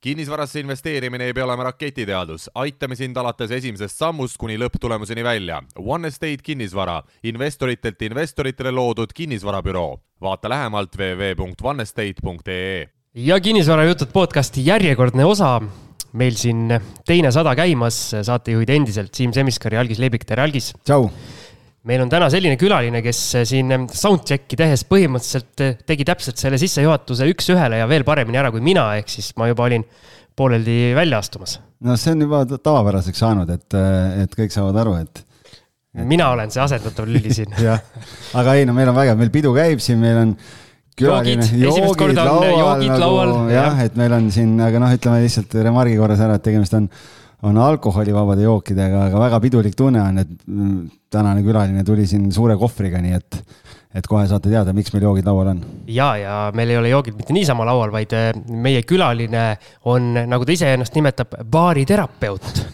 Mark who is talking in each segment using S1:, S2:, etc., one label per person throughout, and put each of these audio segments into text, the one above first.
S1: kinnisvarasse investeerimine ei pea olema raketiteadus, aitame sind alates esimesest sammust kuni lõpptulemuseni välja. One Estate kinnisvara, investoritelt investoritele loodud kinnisvarabüroo. vaata lähemalt www.onestate.ee.
S2: ja kinnisvarajutud podcasti järjekordne osa. meil siin teine sada käimas, saatejuhid endiselt Siim Semiskar ja Algis Leibik, tere Algis.
S3: tšau
S2: meil on täna selline külaline, kes siin soundcheck'i tehes põhimõtteliselt tegi täpselt selle sissejuhatuse üks-ühele ja veel paremini ära kui mina, ehk siis ma juba olin pooleldi välja astumas.
S3: no see on juba tavapäraseks saanud, et, et kõik saavad aru, et,
S2: et.... mina olen see asendatav lüli siin
S3: jah, aga ei no meil on vägev, meil pidu käib siin, meil on külaline, joogid, joogid laual, nagu, jah ja., et meil on siin, aga noh, ütleme lihtsalt remargi korras ära, et tegemist on on alkoholivabade jookidega, aga väga pidulik tunne on, et mm, tänane külaline tuli siin suure kohvriga, nii et, et kohe saate teada, miks meil joogid laual on.
S2: ja, ja meil ei ole joogid mitte niisama laual, vaid äh, meie külaline on, nagu ta ise ennast nimetab, baariterapeut.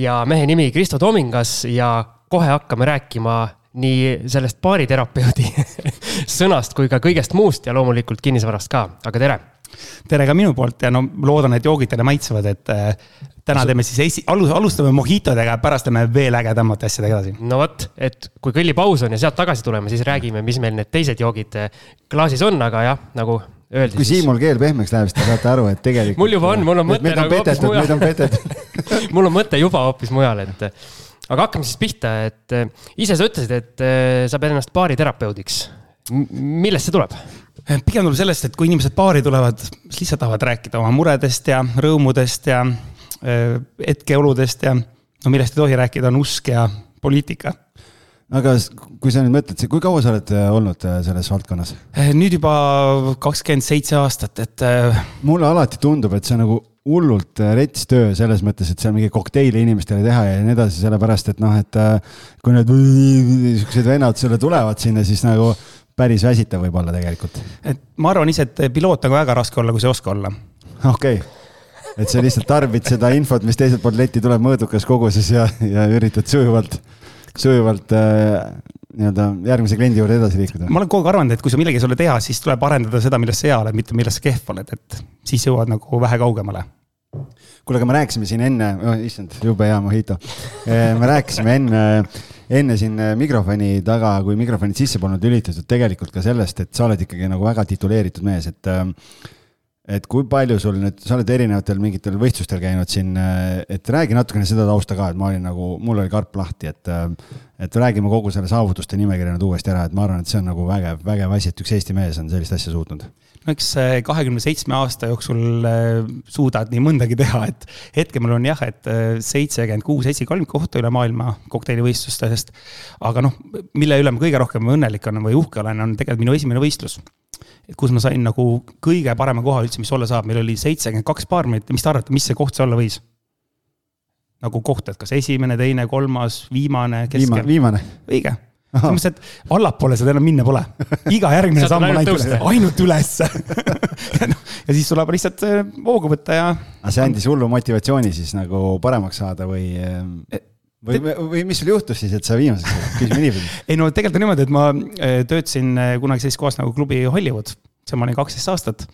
S2: ja mehe nimi Kristo Tomingas ja kohe hakkame rääkima nii sellest baariterapeudi sõnast kui ka kõigest muust ja loomulikult kinnisvarast ka, aga tere
S4: tere ka minu poolt ja no loodan, et joogid teile maitsevad, et äh, täna teeme siis esi-, alustame mojitodega, pärast teeme veel ägedamate asjadega edasi.
S2: no vot, et kui kõllipaus on ja sealt tagasi tuleme, siis räägime, mis meil need teised joogid äh, klaasis on, aga jah, nagu öeldi.
S3: kui Siimul keel pehmeks läheb, siis te saate aru, et tegelikult.
S2: mul juba on, mul on mõte
S3: nagu hoopis mujal. meid on petetud
S2: mul on mõte juba hoopis mujal, et aga hakkame siis pihta, et äh, ise sa ütlesid, et sa pead ennast baariterapeudiks. millest see tuleb?
S4: Pigem tuleb sellest, et kui inimesed baari tulevad, siis lihtsalt tahavad rääkida oma muredest ja rõõmudest ja äh, hetkeoludest ja no millest ei tohi rääkida, on usk ja poliitika.
S3: aga kui sa nüüd mõtled, kui kaua sa oled äh, olnud selles valdkonnas?
S4: nüüd juba kakskümmend seitse aastat, et.
S3: mulle alati tundub, et see on nagu hullult rets töö selles mõttes, et seal mingi kokteile inimestele teha ja nii edasi, sellepärast et noh, et kui need siuksed vennad sulle tulevad sinna, siis nagu päris väsitav võib-olla tegelikult.
S4: et ma arvan ise, et piloot on ka väga raske olla, kui sa ei oska olla.
S3: okei okay., et sa lihtsalt tarbid seda infot, mis teiselt poolt letti tuleb mõõdukas koguses ja, ja üritad sujuvalt, sujuvalt äh, nii-öelda järgmise kliendi juurde edasi liikuda.
S4: ma olen kogu aeg arvanud, et kui sa millegi ei suuda teha, siis tuleb arendada seda, milles sa hea oled, mitte milles sa kehv oled, et siis jõuad nagu vähe kaugemale
S3: kuule, aga me rääkisime siin enne oh,, issand, jube hea mojito. Äh, me rääkisime enne enne siin äh, mikrofoni taga, kui mikrofonid sisse polnud lülitatud, tegelikult ka sellest, et sa oled ikkagi nagu väga tituleeritud mees, et ähm, et kui palju sul nüüd, sa oled erinevatel mingitel võistlustel käinud siin, äh, et räägi natukene seda tausta ka, et ma olin nagu, mul oli karp lahti, et äh, et räägime kogu selle saavutuste nimekirja nüüd uuesti ära, et ma arvan, et see on nagu vägev, vägev asi, et üks Eesti mees on sellist asja suutnud
S4: no eks kahekümne seitsme aasta jooksul äh, suudad nii mõndagi teha, et hetkel mul on jah, et äh, seitsekümmend kuus esikohalmik kohta üle maailma kokteilivõistlustest. aga noh, mille üle ma kõige rohkem õnnelik olen või uhke olen, on tegelikult minu esimene võistlus. Kus ma sain nagu kõige parema koha üldse, mis olla saab, meil oli seitsekümmend kaks paarmeetrit, mis te arvate, mis see koht see olla võis? nagu koht, et kas esimene, teine, kolmas, viimane,
S3: keskel? viimane.
S4: õige selles mõttes, et allapoole seda enam minna pole. iga järgmine samm on ainult, üles, ainult ülesse ja siis tuleb lihtsalt hoogu äh, võtta ja.
S3: aga see andis hullu motivatsiooni siis nagu paremaks saada või? Äh, või, või mis sul juhtus siis, et sa viimaseks küsime niipidi.
S4: ei no tegelikult on niimoodi, et ma äh, töötasin kunagi sellises kohas nagu klubi Hollywood, seal ma olin kaksteist aastat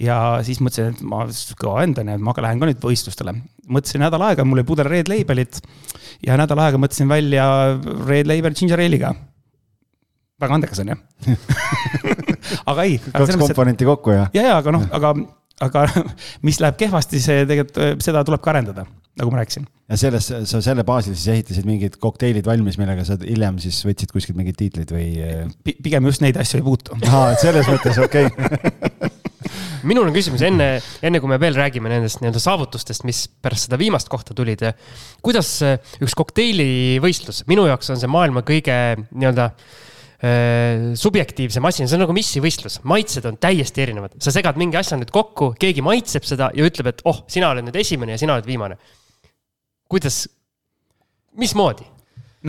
S4: ja siis mõtlesin, et ma kõva vend on ja ma lähen ka nüüd võistlustele. mõtlesin nädal aega, mul oli pudel Red Labelit ja nädal aega mõtlesin välja Red Label Ginger Ale'iga. väga andekas on ju aga ei.
S3: kaks komponenti et... kokku ja.
S4: ja, ja aga noh, aga, aga mis läheb kehvasti, see tegelikult, seda tuleb ka arendada, nagu ma rääkisin.
S3: ja selles, sa selle baasil siis ehitasid mingid kokteilid valmis, millega sa hiljem siis võtsid kuskilt mingeid tiitleid või
S4: P? pigem just neid asju ei puutu.
S3: aa, et selles mõttes okei okay.
S2: minul on küsimus enne, enne kui me veel räägime nendest nii-öelda saavutustest, mis pärast seda viimast kohta tulid. kuidas üks kokteilivõistlus, minu jaoks on see maailma kõige nii-öelda äh, subjektiivsem asi, see on nagu missivõistlus, maitsed on täiesti erinevad, sa segad mingi asja nüüd kokku, keegi maitseb seda ja ütleb, et oh, sina oled nüüd esimene ja sina oled viimane. kuidas, mismoodi?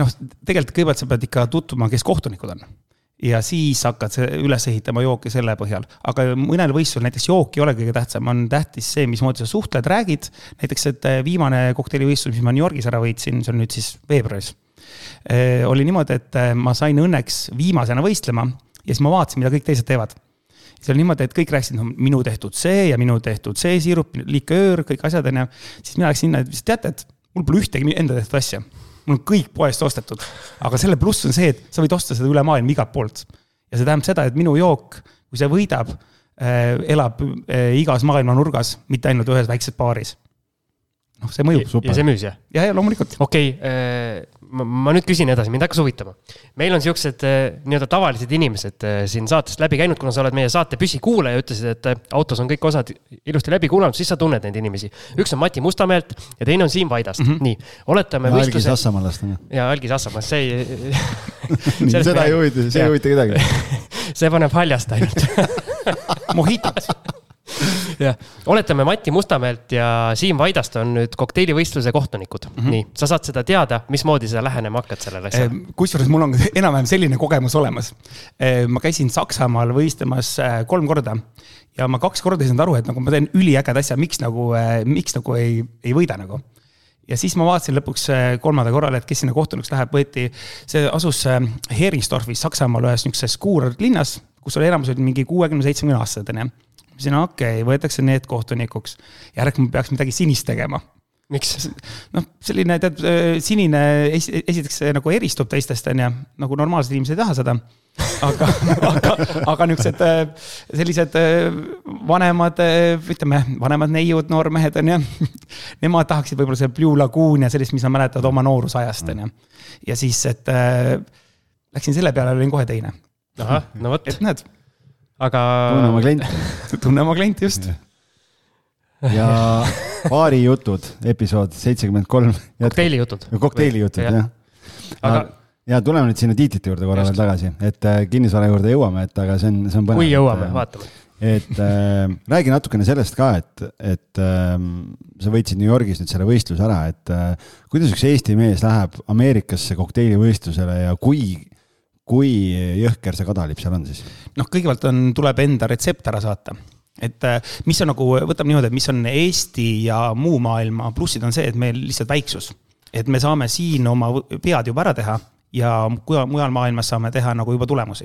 S4: noh, tegelikult kõigepealt sa pead ikka tutvuma, kes kohtunikud on ja siis hakkad üles ehitama jooki selle põhjal. aga mõnel võistlusel näiteks jook ei ole kõige tähtsam, on tähtis see, mismoodi sa suhtled, räägid. näiteks, et eh, viimane kokteilivõistlus, mis ma New Yorgis ära võitsin, see on nüüd siis veebruaris. Eh, oli niimoodi, et eh, ma sain õnneks viimasena võistlema ja siis ma vaatasin, mida kõik teised teevad see oli niimoodi, et kõik rääkisid, no minu tehtud see ja minu tehtud see siirup, liköör, kõik asjad on ju. siis mina läksin sinna, et teate, et mul pole ühtegi enda tehtud asja. mul on kõik poest ostetud, aga selle pluss on see, et sa võid osta seda üle maailma igalt poolt. ja see tähendab seda, et minu jook, kui see võidab, äh, elab äh, igas maailma nurgas, mitte ainult ühes väikses baaris noh, see mõjub.
S2: ja see müüs jah?
S4: ja, ja loomulikult.
S2: okei okay,, ma, ma nüüd küsin edasi, mind hakkas huvitama. meil on siuksed nii-öelda tavalised inimesed siin saatest läbi käinud, kuna sa oled meie saate püsikuulaja, ütlesid, et autos on kõik osad ilusti läbi kuulanud, siis sa tunned neid inimesi. üks on Mati Mustamäelt ja teine on Siim Vaidast mm, -hmm. nii, oletame.
S3: Algi Sassamaalast on ju.
S2: ja Algi Sassamaast, see ei
S3: seda ei huvita, see ei huvita kedagi
S2: see paneb haljast ainult
S4: Mohitot
S2: jah, oletame Mati Mustamäelt ja Siim Vaidast on nüüd kokteilivõistluse kohtunikud mm. -hmm. nii, sa saad seda teada, mismoodi sa lähenema hakkad sellele asjale?
S4: Ehm, kusjuures mul on enam-vähem selline kogemus olemas. Ehm, ma käisin Saksamaal võistlemas äh, kolm korda ja ma kaks korda ei saanud aru, et nagu ma teen üliägeda asja, miks nagu, äh, miks nagu ei, ei võida nagu ja siis ma vaatasin lõpuks äh, kolmanda korral, et kes sinna kohtunikuks läheb, võeti, see asus Heringsdorfis Saksamaal ühes niisuguses kuurlinnas, kus oli enamus olid mingi kuuekümne, seitsmekümne aastased onju ütlesin, okei okay,, võetakse need kohtunikuks. järelikult ma peaks midagi sinist tegema.
S2: miks?
S4: noh, selline tead, äh, sinine es, esiteks nagu eristub teistest, on ju, nagu normaalsed inimesed ei taha seda. aga aga, aga niisugused äh, sellised äh, vanemad, ütleme, vanemad neiud, noormehed on ju. Nemad tahaksid võib-olla see Blue Lagoon ja sellist, mis nad mäletavad oma noorusajast, on ju. ja siis, et äh, läksin selle peale, olin kohe teine.
S2: ahah, no vot.
S4: et näed
S2: aga.
S3: tunne oma klienti.
S4: tunne oma klienti, just.
S3: ja baari jutud, episood seitsekümmend kolm.
S2: kokteili jutud.
S3: kokteili jutud, jah. aga ja tuleme nüüd sinna tiitlite juurde korra veel tagasi, et äh, kinnisvara juurde jõuame, et aga see on, see on
S2: põnev. kui jõuame, vaatame.
S3: et äh, räägi natukene sellest ka, et, et äh, sa võitsid New Yorgis nüüd selle võistluse ära, et äh, kuidas üks Eesti mees läheb Ameerikasse kokteilivõistlusele ja kui kui jõhker see kadalipp seal on siis?
S4: noh, kõigepealt on, tuleb enda retsept ära saata et äh, mis on nagu, võtame niimoodi, et mis on Eesti ja muu maailma plussid, on see, et meil lihtsalt väiksus. et me saame siin oma pead juba ära teha ja mujal maailmas saame teha nagu juba tulemusi.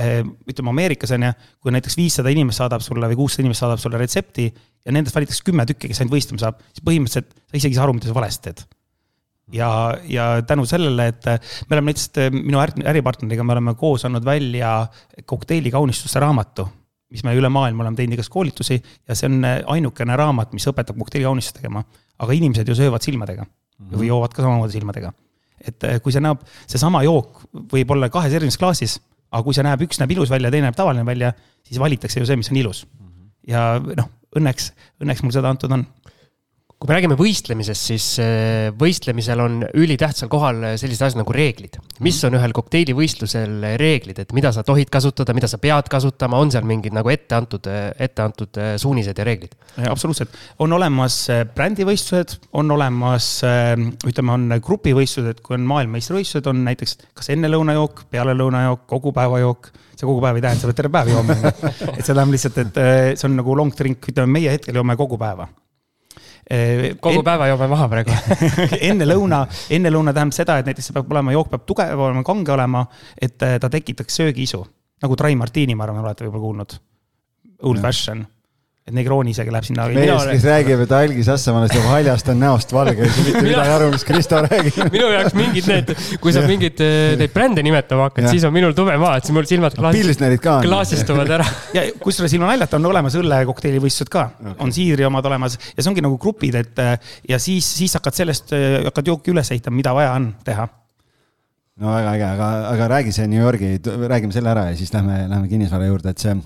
S4: Äh, ütleme Ameerikas on ju, kui näiteks viissada inimest saadab sulle või kuussada inimest saadab sulle retsepti ja nendest valitakse kümme tükki, kes ainult võistlema saab, siis põhimõtteliselt sa isegi ei saa aru, mida sa valesti teed ja, ja tänu sellele, et me oleme näiteks minu äripartneriga, me oleme koos andnud välja kokteilikaunistuste raamatu, mis me üle maailma oleme teinud igast koolitusi ja see on ainukene raamat, mis õpetab kokteilikaunistust tegema. aga inimesed ju söövad silmadega mm -hmm. või joovad ka samamoodi silmadega. et eh, kui see näeb, seesama jook võib olla kahes erinevas klaasis, aga kui see näeb, üks näeb ilus välja, teine näeb tavaline välja, siis valitakse ju see, mis on ilus. ja noh, õnneks, õnneks mul seda antud on
S2: kui me räägime võistlemisest, siis äh, võistlemisel on ülitähtsal kohal sellised asjad nagu reeglid. mis on ühel kokteilivõistlusel reeglid, et mida sa tohid kasutada, mida sa pead kasutama, on seal mingid nagu ette antud, ette antud äh, suunised ja reeglid?
S4: absoluutselt, on olemas äh, brändivõistlused, on olemas, ütleme, on grupivõistlused, kui on maailmameistrivõistlused, on näiteks kas ennelõunajook, pealelõunajook, kogupäevajook. See kogu päev ei tähenda, sa pead terve päev jooma. Et see tähendab lihtsalt, et see on nagu long drink, ütleme meie hetkel joome kogu päeva
S2: kogu en... päeva joome maha praegu
S4: enne lõuna, enne lõuna tähendab seda, et näiteks see peab olema, jook peab tugev olema, kange olema, et eh, ta tekitaks söögiisu. nagu Dry Martini, ma arvan, olete võib-olla kuulnud. Old fashion et Negroni isegi läheb sinna.
S3: mees, kes räägib, et algis Assamaalast jääb haljast, on näost valge, ei saa mitte midagi aru, mis Kristo räägib.
S2: minu jaoks mingid need, kui sa mingeid eh, neid brände nimetama hakkad, siis on minul tume maa, et siis mul silmad klaasis, klaasistuvad ära.
S4: ja kusjuures ilma naljata on olemas õllekokteilivõistlused ka okay., on siidri omad olemas ja see ongi nagu grupid, et eh, ja siis, siis hakkad sellest, eh, hakkad jooki üles ehitama, mida vaja on teha
S3: no väga äge, aga, aga räägi see New Yorgi, räägime selle ära ja siis lähme, lähme kinnisvara juurde, et see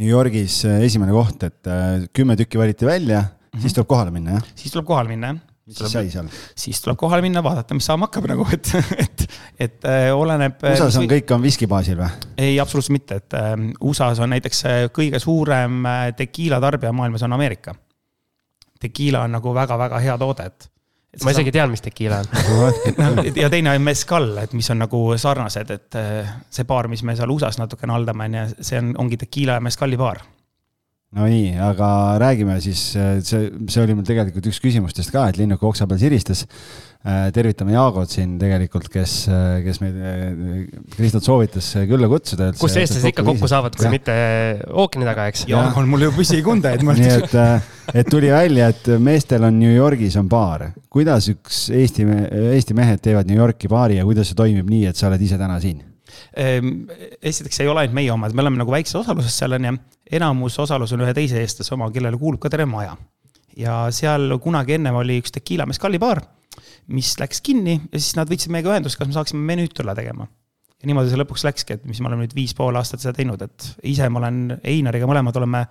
S3: New Yorgis äh, esimene koht, et äh, kümme tükki valiti välja mm, -hmm. siis tuleb kohale minna, jah?
S4: siis tuleb kohale minna, jah.
S3: mis siis sai seal?
S4: siis tuleb kohale minna, vaadata, mis saama hakkab nagu, et, et, et äh, oleneb.
S3: USA-s on kõik on viski baasil või?
S4: ei, absoluutselt mitte, et äh, USA-s on näiteks kõige suurem tekiila tarbija maailmas on Ameerika. Tekiila on nagu väga-väga hea toode, et
S2: ma isegi tean, mis tekiila on
S4: ja teine on mezcal, et mis on nagu sarnased, et äh, see baar, mis me seal USA-s natukene haldame, on ju, see on, ongi tekiila ja mezcali baar.
S3: No nii, aga räägime siis, see, see oli mul tegelikult üks küsimustest ka, et linnuke oksa peal siristas. tervitame Jaagot siin tegelikult, kes, kes meid, Kristot soovitas külla kutsuda.
S2: kus eestlased ikka kokku saavad, kui ja. mitte ookeani taga, eks.
S4: Jaak on mul ju püsikunde, et ma.
S3: nii et, et tuli välja, et meestel on New Yorgis on baar. kuidas üks Eesti, Eesti mehed teevad New Yorki baari ja kuidas see toimib nii, et sa oled ise täna siin?
S4: Ehm, esiteks ei ole ainult meie omad, me oleme nagu väikses osaluses seal on ju, enamus osalus on ühe teise eestlase oma, kellele kuulub ka terve maja. ja seal kunagi ennem oli üks tekiila meskalli baar, mis läks kinni ja siis nad võtsid meiega ühendust, kas me saaksime menüüd tulla tegema. ja niimoodi see lõpuks läkski, et mis me oleme nüüd viis pool aastat seda teinud, et ise ma olen Einariga mõlemad oleme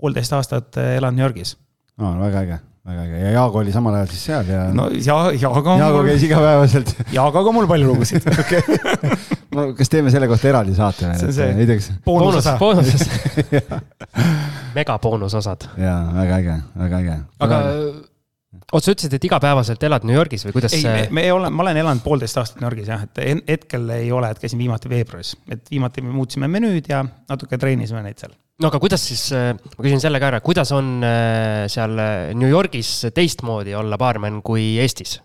S4: poolteist aastat elanud New Yorgis.
S3: no väga äge väga äge ja Jaago oli samal ajal siis seal ja.
S4: no ja, Jaago.
S3: Jaago käis igapäevaselt.
S4: Jaagoga mul palju lugusid
S3: no kas teeme selle kohta eraldi saate
S4: veel? see on see.
S3: ei teeks.
S2: boonusosa. boonuses megaboonusosad.
S3: jaa, väga äge, väga äge.
S2: aga oot, sa ütlesid, et igapäevaselt elad New Yorgis või kuidas?
S4: ei, me, me olen, ma olen elanud poolteist aastat New Yorgis jah, et hetkel ei ole, et käisin viimati veebruaris, et viimati me muutsime menüüd ja natuke treenisime neid seal
S2: no aga kuidas siis, äh, ma küsin selle ka ära, kuidas on äh, seal äh, New Yorgis teistmoodi olla baarmen kui Eestis?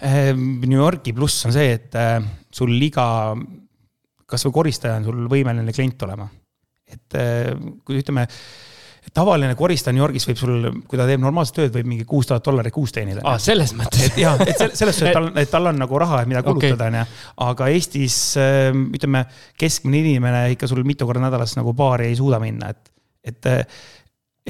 S4: New Yorgi pluss on see, et sul iga, kasvõi koristaja on sul võimeline klient olema. et kui ütleme tavaline koristaja New Yorgis võib sul, kui ta teeb normaalset tööd, võib mingi kuus tuhat dollarit kuus teenida.
S2: aa, selles mõttes.
S4: et jah, et selles suhtes, et tal, et tal on nagu raha, mida kulutada, onju. aga Eestis ähm, ütleme, keskmine inimene ikka sul mitu korda nädalas nagu baari ei suuda minna, et, et,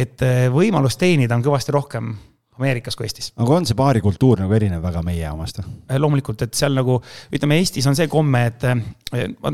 S4: et võimalust teenida on kõvasti rohkem Ameerikas kui Eestis.
S3: aga on see baarikultuur nagu erinev väga meie omast?
S4: loomulikult, et seal nagu ütleme, Eestis on see komme, et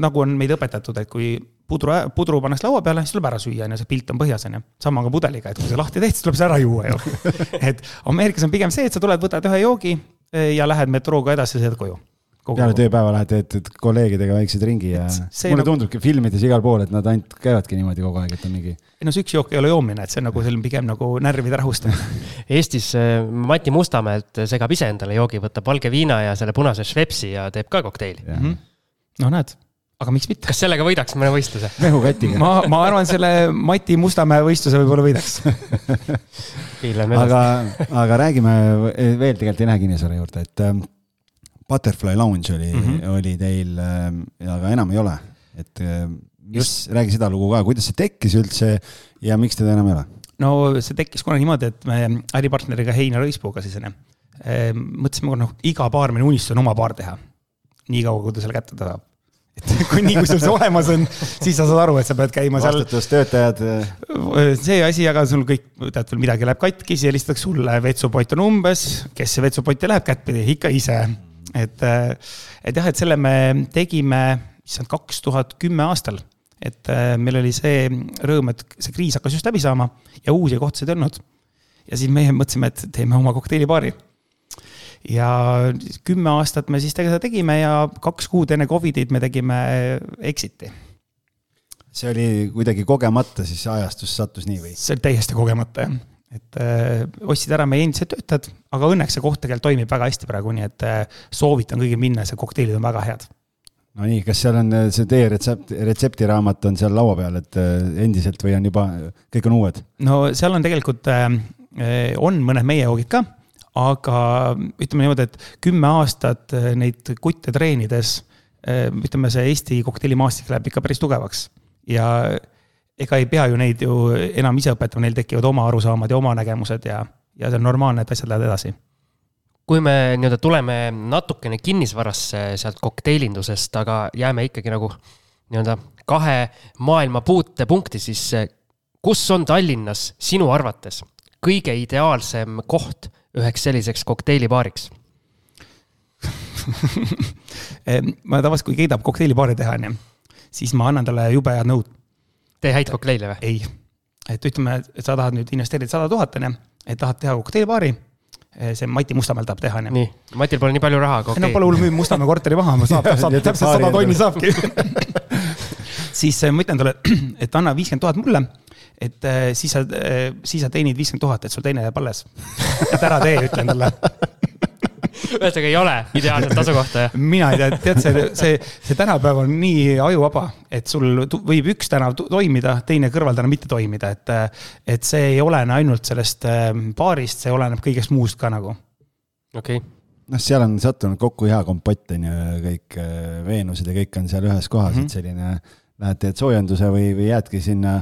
S4: nagu on meid õpetatud, et kui pudru, pudru pannakse laua peale, siis tuleb ära süüa, on ju, see pilt on põhjas, on ju. sama ka pudeliga, et kui sa lahti teed, siis tuleb see ära juua ju et Ameerikas on pigem see, et sa tuled, võtad ühe joogi eh, ja lähed metrooga edasi, sõidad koju.
S3: peale tööpäeva lähed, teed kolleegidega väikseid ringi ja mulle nagu... tundubki filmides igal pool, et nad ainult käivadki niimoodi kogu aeg, et on mingi.
S4: ei no see üks jook ei ole joomine, et see on nagu selline pigem nagu närvide rahustamine
S2: Eestis eh, Mati Mustamäelt segab ise endale joogi, võtab valge viina ja selle punase Schweppesi ja teeb ka kokteili.
S4: Mhm. no näed aga miks mitte?
S2: kas sellega võidaks mõne võistluse?
S3: mehukatiga.
S4: ma, ma arvan, selle Mati Mustamäe võistluse võib-olla võidaks
S3: aga, aga räägime veel tegelikult Ene Kinnisvara juurde, et ähm, Butterfly Lounge oli mm, -hmm. oli teil äh,, aga enam ei ole. et äh, mis, räägi seda lugu ka, kuidas see tekkis üldse ja miks teda enam ei ole?
S4: no see tekkis kunagi niimoodi, et me äripartneriga Heinar Õispuuga siis äh, mõtlesime, noh, iga baarmeni unistus on oma baar teha. nii kaua, kui ta selle kätte tahab et kui nii, kui sul see olemas on, siis sa saad aru, et sa pead käima seal.
S3: vastutustöötajad.
S4: see asi, aga sul kõik, tead veel midagi läheb katki, siis helistatakse sulle, vetsupott on umbes, kes see vetsupotti läheb kättpidi, ikka ise. et, et jah, et selle me tegime, issand, kaks tuhat kümme aastal. et meil oli see rõõm, et see kriis hakkas just läbi saama ja uusi kohtasid ei olnud. ja siis meie mõtlesime, et teeme oma kokteilibaari ja kümme aastat me siis seda tegime ja kaks kuud enne Covidit me tegime Exiti.
S3: see oli kuidagi kogemata siis ajastus sattus nii või?
S4: see oli täiesti kogemata jah, et äh, ostsid ära meie endised töötajad, aga õnneks see koht tegelikult toimib väga hästi praegu, nii et äh, soovitan kõigil minna, see kokteilid on väga head.
S3: no nii, kas seal on äh, see teie retsept, retseptiraamat on seal laua peal, et äh, endiselt või on juba, kõik on uued?
S4: no seal on tegelikult äh,, on mõned meie joogid ka aga ütleme niimoodi, et kümme aastat eh, neid kutte treenides, eh, ütleme, see Eesti kokteilimaastik läheb ikka päris tugevaks. Ja ega ei pea ju neid ju enam ise õpetama, neil tekivad oma arusaamad ja oma nägemused ja, ja see on normaalne, et asjad lähevad edasi.
S2: Kui me nii-öelda tuleme natukene kinnisvarasse sealt kokteilindusest, aga jääme ikkagi nagu nii-öelda kahe maailma puutepunkti, siis kus on Tallinnas sinu arvates kõige ideaalsem koht üheks selliseks kokteilibaariks
S4: ma tavaliselt, kui keidab kokteilibaari teha, onju, siis ma annan talle jube head nõud.
S2: tee häid kokteile või?
S4: ei, et ütleme, et sa tahad nüüd investeerida sada tuhat, onju, et tahad teha kokteilibaari see Mati Mustamäel tahab teha, onju.
S2: nii, Matil pole nii palju raha,
S4: aga okei okay.. no pole hull, müüb Mustamäe korteri maha, saab, saab täpselt sada tonni saabki siis ma ütlen talle, et anna viiskümmend tuhat mulle et äh, siis sa, äh, siis sa teenid viiskümmend tuhat, et sul teine jääb alles. et ära tee, ütlen talle
S2: ühesõnaga ei ole ideaalset asukohta jah?
S4: mina ei tea, tead see, see, see tänapäev on nii ajuvaba, et sul võib üks tänav toimida, teine kõrvaltänav mitte toimida, et. et see ei olene ainult sellest baarist, see oleneb kõigest muust ka nagu.
S2: okei okay
S3: noh, seal on sattunud kokku hea kompott on ju, kõik Veenused ja kõik on seal ühes kohas mm, -hmm. et selline. Lähed teed soojenduse või, või jäädki sinna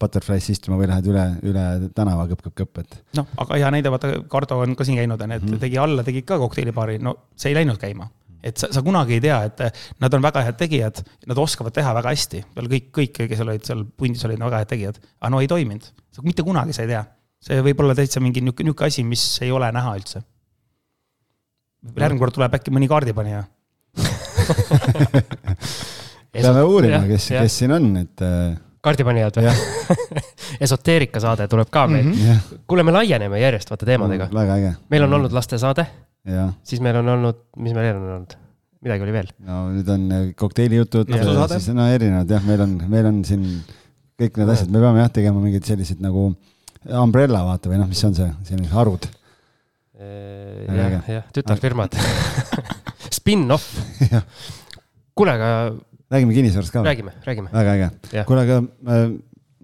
S3: Butterfly'sse istuma või lähed üle, üle tänava kõpp-kõpp-kõpp, et.
S4: noh, aga hea näide, vaata, Cardo on ka siin käinud, on ju, et mm -hmm. tegi alla, tegi ka kokteilibaari, no see ei läinud käima. et sa, sa kunagi ei tea, et nad on väga head tegijad, nad oskavad teha väga hästi, peale kõik, kõik, kes olid seal pundis, olid väga head tegijad, aga no ei toiminud. mitte kunagi sa ei tea. see võib olla täitsa mingi niisugune, niisugune asi, mis ei ole näha üldse. järgmine kord tuleb äkki mõni kaardipanija
S3: peame uurima, kes, kes siin on, et
S2: kaardipanijad või? esoteerikasaade tuleb ka meil mm. -hmm. kuule, me laieneme järjest vaata teemadega
S3: mm,. väga äge.
S2: meil on olnud lastesaade. siis meil on olnud, mis meil veel on olnud? midagi oli veel.
S3: no nüüd on äh, kokteilijutud, siis no erinevad jah, meil on, meil on siin kõik need asjad, me peame jah tegema mingeid selliseid nagu umbrella vaata või noh, mis on see, selline harud.
S2: jah, jah, tütarfirmad Spin-off kuule, aga
S3: räägime kinnisvarast ka.
S2: räägime, räägime.
S3: väga äge. kuule, aga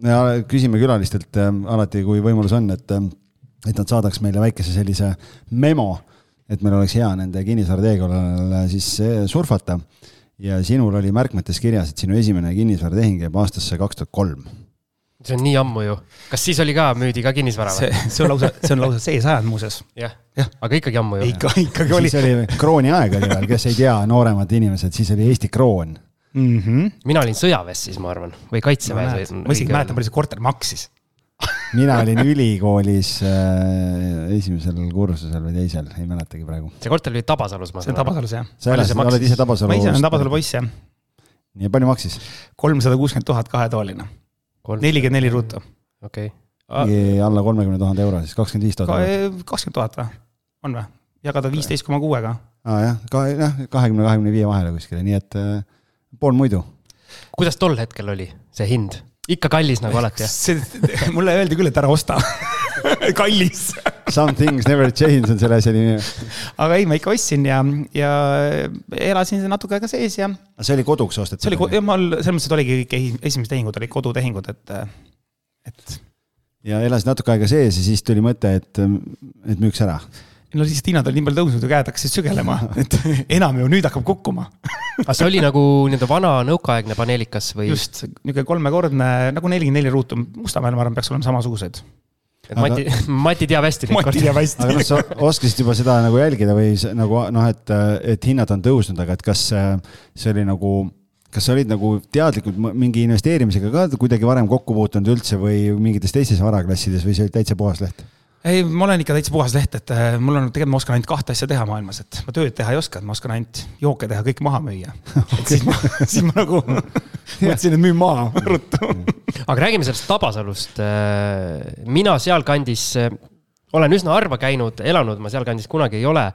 S3: me äh, küsime külalistelt äh, alati, kui võimalus on, et, äh, et nad saadaks meile väikese sellise memo, et meil oleks hea nende kinnisvara teekonnal siis surfata. ja sinul oli märkmetes kirjas, et sinu esimene kinnisvaratehing jääb aastasse kaks tuhat kolm
S2: see on nii ammu ju. kas siis oli ka, müüdi ka kinnisvara
S4: või? see on lausa, see on lausa see sajand muuseas.
S2: jah, jah, aga ikkagi ammu ju.
S4: ikka, ikkagi oli.
S3: siis oli krooni aeg oli veel, kes ei tea, nooremad inimesed, siis oli Eesti kroon
S2: mm. -hmm. mina olin sõjaväes siis, ma arvan, või kaitseväes
S4: ma isegi mäletan, palju see korter maksis
S3: mina olin ülikoolis äh, esimesel kursusel või teisel, ei mäletagi praegu.
S2: see korter oli Tabasalus,
S4: ma saan aru. see on Tabasalus jah.
S3: sa elasid, oled ise Tabasalu?
S4: ma ise olen Tabasalu poiss jah.
S3: nii, palju maksis?
S4: kolmsada kuuskümmend tuhat kahetoaline. nelikümmend neli ruutu.
S2: okei okay.
S3: alla kolmekümne tuhande euro, siis kakskümmend viis tuhat.
S4: kakskümmend tuhat või, on või? jagada viisteist koma kuuega.
S3: aa jah, ka jah, kahekümne, kahekümne viie vahele kuskile, nii et äh, pool muidu.
S2: kuidas tol hetkel oli see hind? ikka kallis nagu alati,
S4: jah? mulle öeldi küll, et ära osta kallis
S3: Some things never change on selle asja nimi.
S4: aga ei, ma ikka ostsin ja, ja elasin natuke aega sees ja.
S3: see oli koduks ostetud?
S4: see oli, mul selles mõttes, et oligi kõik esimesed tehingud olid kodutehingud, et, et.
S3: ja elasid natuke aega sees ja siis tuli mõte, et, et müüks ära
S4: no lihtsalt hinnad olid nii palju tõusnud ja käed hakkasid sügelema, et enam ju nüüd hakkab kukkuma
S2: aga see oli nagu nii-öelda vana nõukaaegne paneelikas või?
S4: just, niisugune kolmekordne nagu nelikümmend neli ruutu, Mustamäel ma arvan, peaks olema samasugused.
S2: et aga... Mati, Mati teab hästi.
S4: Mati teab hästi.
S3: aga noh, sa oskasid juba seda nagu jälgida või nagu noh, et, et hinnad on tõusnud, aga et kas see oli nagu kas sa olid nagu teadlikult mingi investeerimisega ka kuidagi varem kokku puutunud üldse või mingites teistes varaklassides või see oli täitsa puhas leht?
S4: Ei, ma olen ikka täitsa puhas leht, et äh, mul on, tegelikult ma oskan ainult kahte asja teha maailmas, et ma tööd teha ei oska, ma oskan ainult jooke teha, kõik maha müüa et siis ma, siis ma nagu mõtlesin, et müün maha ruttu
S2: aga räägime sellest Tabasalust. Äh, mina sealkandis äh, olen üsna harva käinud, elanud ma sealkandis kunagi ei ole.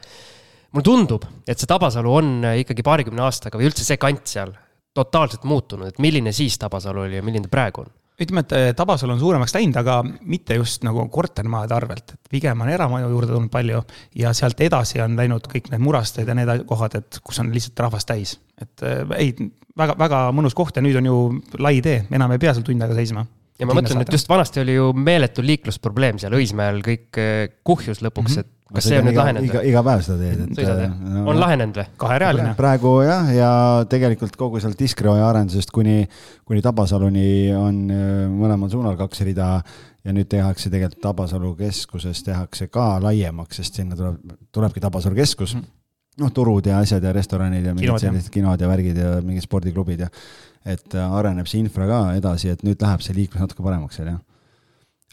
S2: mulle tundub, et see Tabasalu on ikkagi paarikümne aastaga või üldse see kant seal totaalselt muutunud, et milline siis Tabasalu oli ja milline ta praegu on?
S4: Ütleme, et eh, Tabasalu on suuremaks läinud, aga mitte just nagu kortermajade arvelt, et pigem on eramaju juurde tulnud palju ja sealt edasi on läinud kõik need Murasted ja need kohad, et kus on lihtsalt rahvast täis. et eh, ei, väga, väga mõnus koht ja nüüd on ju lai tee, enam ei pea seal tund aega seisma
S2: ja ma mõtlen, et just vanasti oli ju meeletu liiklusprobleem seal Õismäel, kõik eh, kuhjus lõpuks mm, -hmm. et kas see on nüüd lahenenud?
S3: iga, iga päev seda teed,
S2: et. Äh, no, on lahenenud või?
S4: kaherealine.
S3: praegu jah, ja tegelikult kogu sealt Iskreoja arendusest kuni, kuni Tabasaluni on äh, mõlemal suunal kaks rida ja nüüd tehakse tegelikult Tabasalu keskuses tehakse ka laiemaks, sest sinna tuleb, tulebki Tabasalu keskus mm. -hmm. noh, turud ja asjad ja restoranid ja mingid sellised kinod ja värgid ja mingid spordiklubid ja et äh, areneb see infra ka edasi, et nüüd läheb see liiklus natuke paremaks seal jah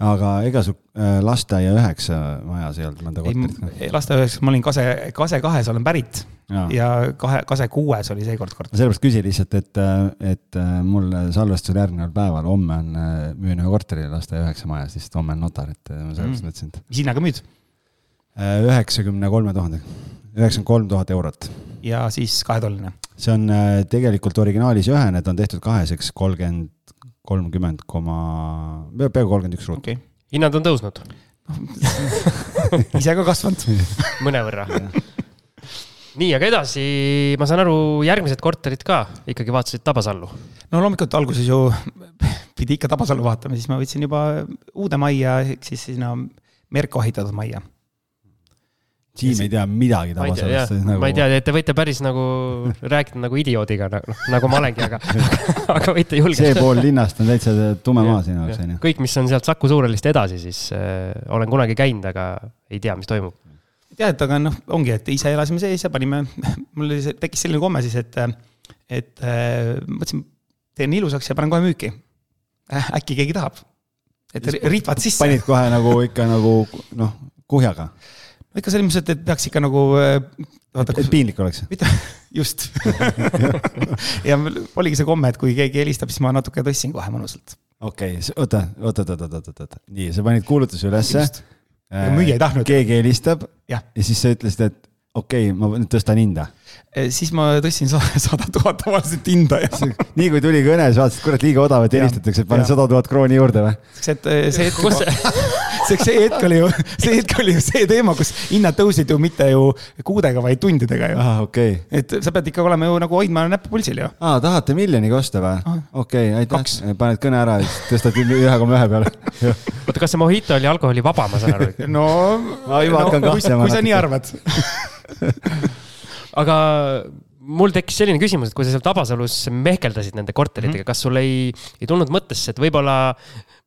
S3: aga ega su äh, lasteaia üheksa majas ei olnud mõnda korterit ka?
S4: lasteaia üheksas ma olin Kase, Kase kahes olen pärit ja, ja kahe, Kase kuues oli seekord korter.
S3: sellepärast küsin lihtsalt, et, et äh, mul salvestusel järgneval päeval, homme on, müün ühe korteri lasteaia üheksa majas, lihtsalt homme on notar, et ma sellepärast mm. mõtlesin, et.
S4: mis hinnaga müüd?
S3: üheksakümne kolme tuhandega, üheksakümmend kolm tuhat eurot.
S4: ja siis kahetolline?
S3: See on tegelikult originaalis ühene, ta on tehtud kaheseks, kolmkümmend kolmkümmend koma, peaaegu kolmkümmend üks ruuti okay..
S2: hinnad on tõusnud.
S4: Ise ka kasvanud.
S2: Mõnevõrra. Nii, aga edasi, ma saan aru, järgmised korterid ka ikkagi vaatasid Tabasallu.
S4: no loomulikult alguses ju pidi ikka Tabasalu vaatama, siis ma võtsin juba uude majja, ehk siis sinna Merko ehitatud majja.
S3: Siim ei tea midagi
S2: jah
S3: Tabasalust.
S2: nagu..., ma ei tea, te võite päris nagu rääkida nagu idioodiga, noh, nagu ma olengi, aga aga võite
S3: see
S2: julgelt.
S3: pool linnast on täitsa tume maa sinu jaoks, onju.
S2: kõik, mis on sealt Saku Suurhallist edasi, siis äh, olen kunagi käinud, aga ei tea, mis toimub.
S4: tead, aga noh, ongi, et ise elasime sees ja panime, mul oli see, tekkis selline komme siis, et, et äh, mõtlesin, teen ilusaks ja panen kohe müüki äh,. äkki keegi tahab. et ri- riivad sisse.
S3: panid kohe nagu ikka nagu noh, kuhjaga,
S4: ikka selles mõttes, et, et peaks ikka nagu äh,
S3: et piinlik oleks.
S4: mitte, just. ja mul oligi see komme, et kui keegi helistab, siis ma natuke tõstsin kohe mõnusalt.
S3: okei okay,, oota, oota, oota, oota, oota, oota, nii, sa panid kuulutuse ülesse.
S4: Ja müüja ei tahtnud.
S3: keegi helistab
S4: jah,
S3: ja siis sa ütlesid, et okei okay,, ma nüüd tõstan hinda.
S4: siis ma tõstsin sa- sada tuhat tavaliselt hinda ja
S3: nii kui tuli kõne, siis vaatasid, kurat, liiga odav, et
S4: Jah.
S3: helistatakse, et panen sada tuhat krooni juurde või?
S4: et eh, see hetk juba,
S2: see,
S4: hetk oli ju, see hetk oli ju see teema, kus hinnad tõusid ju mitte ju kuudega, vaid tundidega ju.
S3: aa, okei.
S4: et sa pead ikka olema ju nagu hoidma näppu pulsil ju.
S3: aa, tahate miljoniga osta või
S4: Ah.?
S3: okei, aitäh
S4: Kaks..
S3: paned kõne ära tõstad ühe koma ühe peale.
S2: oota, kas see mojito oli alkoholivaba, ma saan aru?
S4: no,
S3: Ma juba hakkan
S4: kui,
S3: kahtlema
S4: kui sa nii arvad.
S2: aga mul tekkis selline küsimus, et kui sa seal Tabasalus mehkeldasid nende korteritega mm, -hmm. kas sul ei, ei tulnud mõttesse, et võib-olla,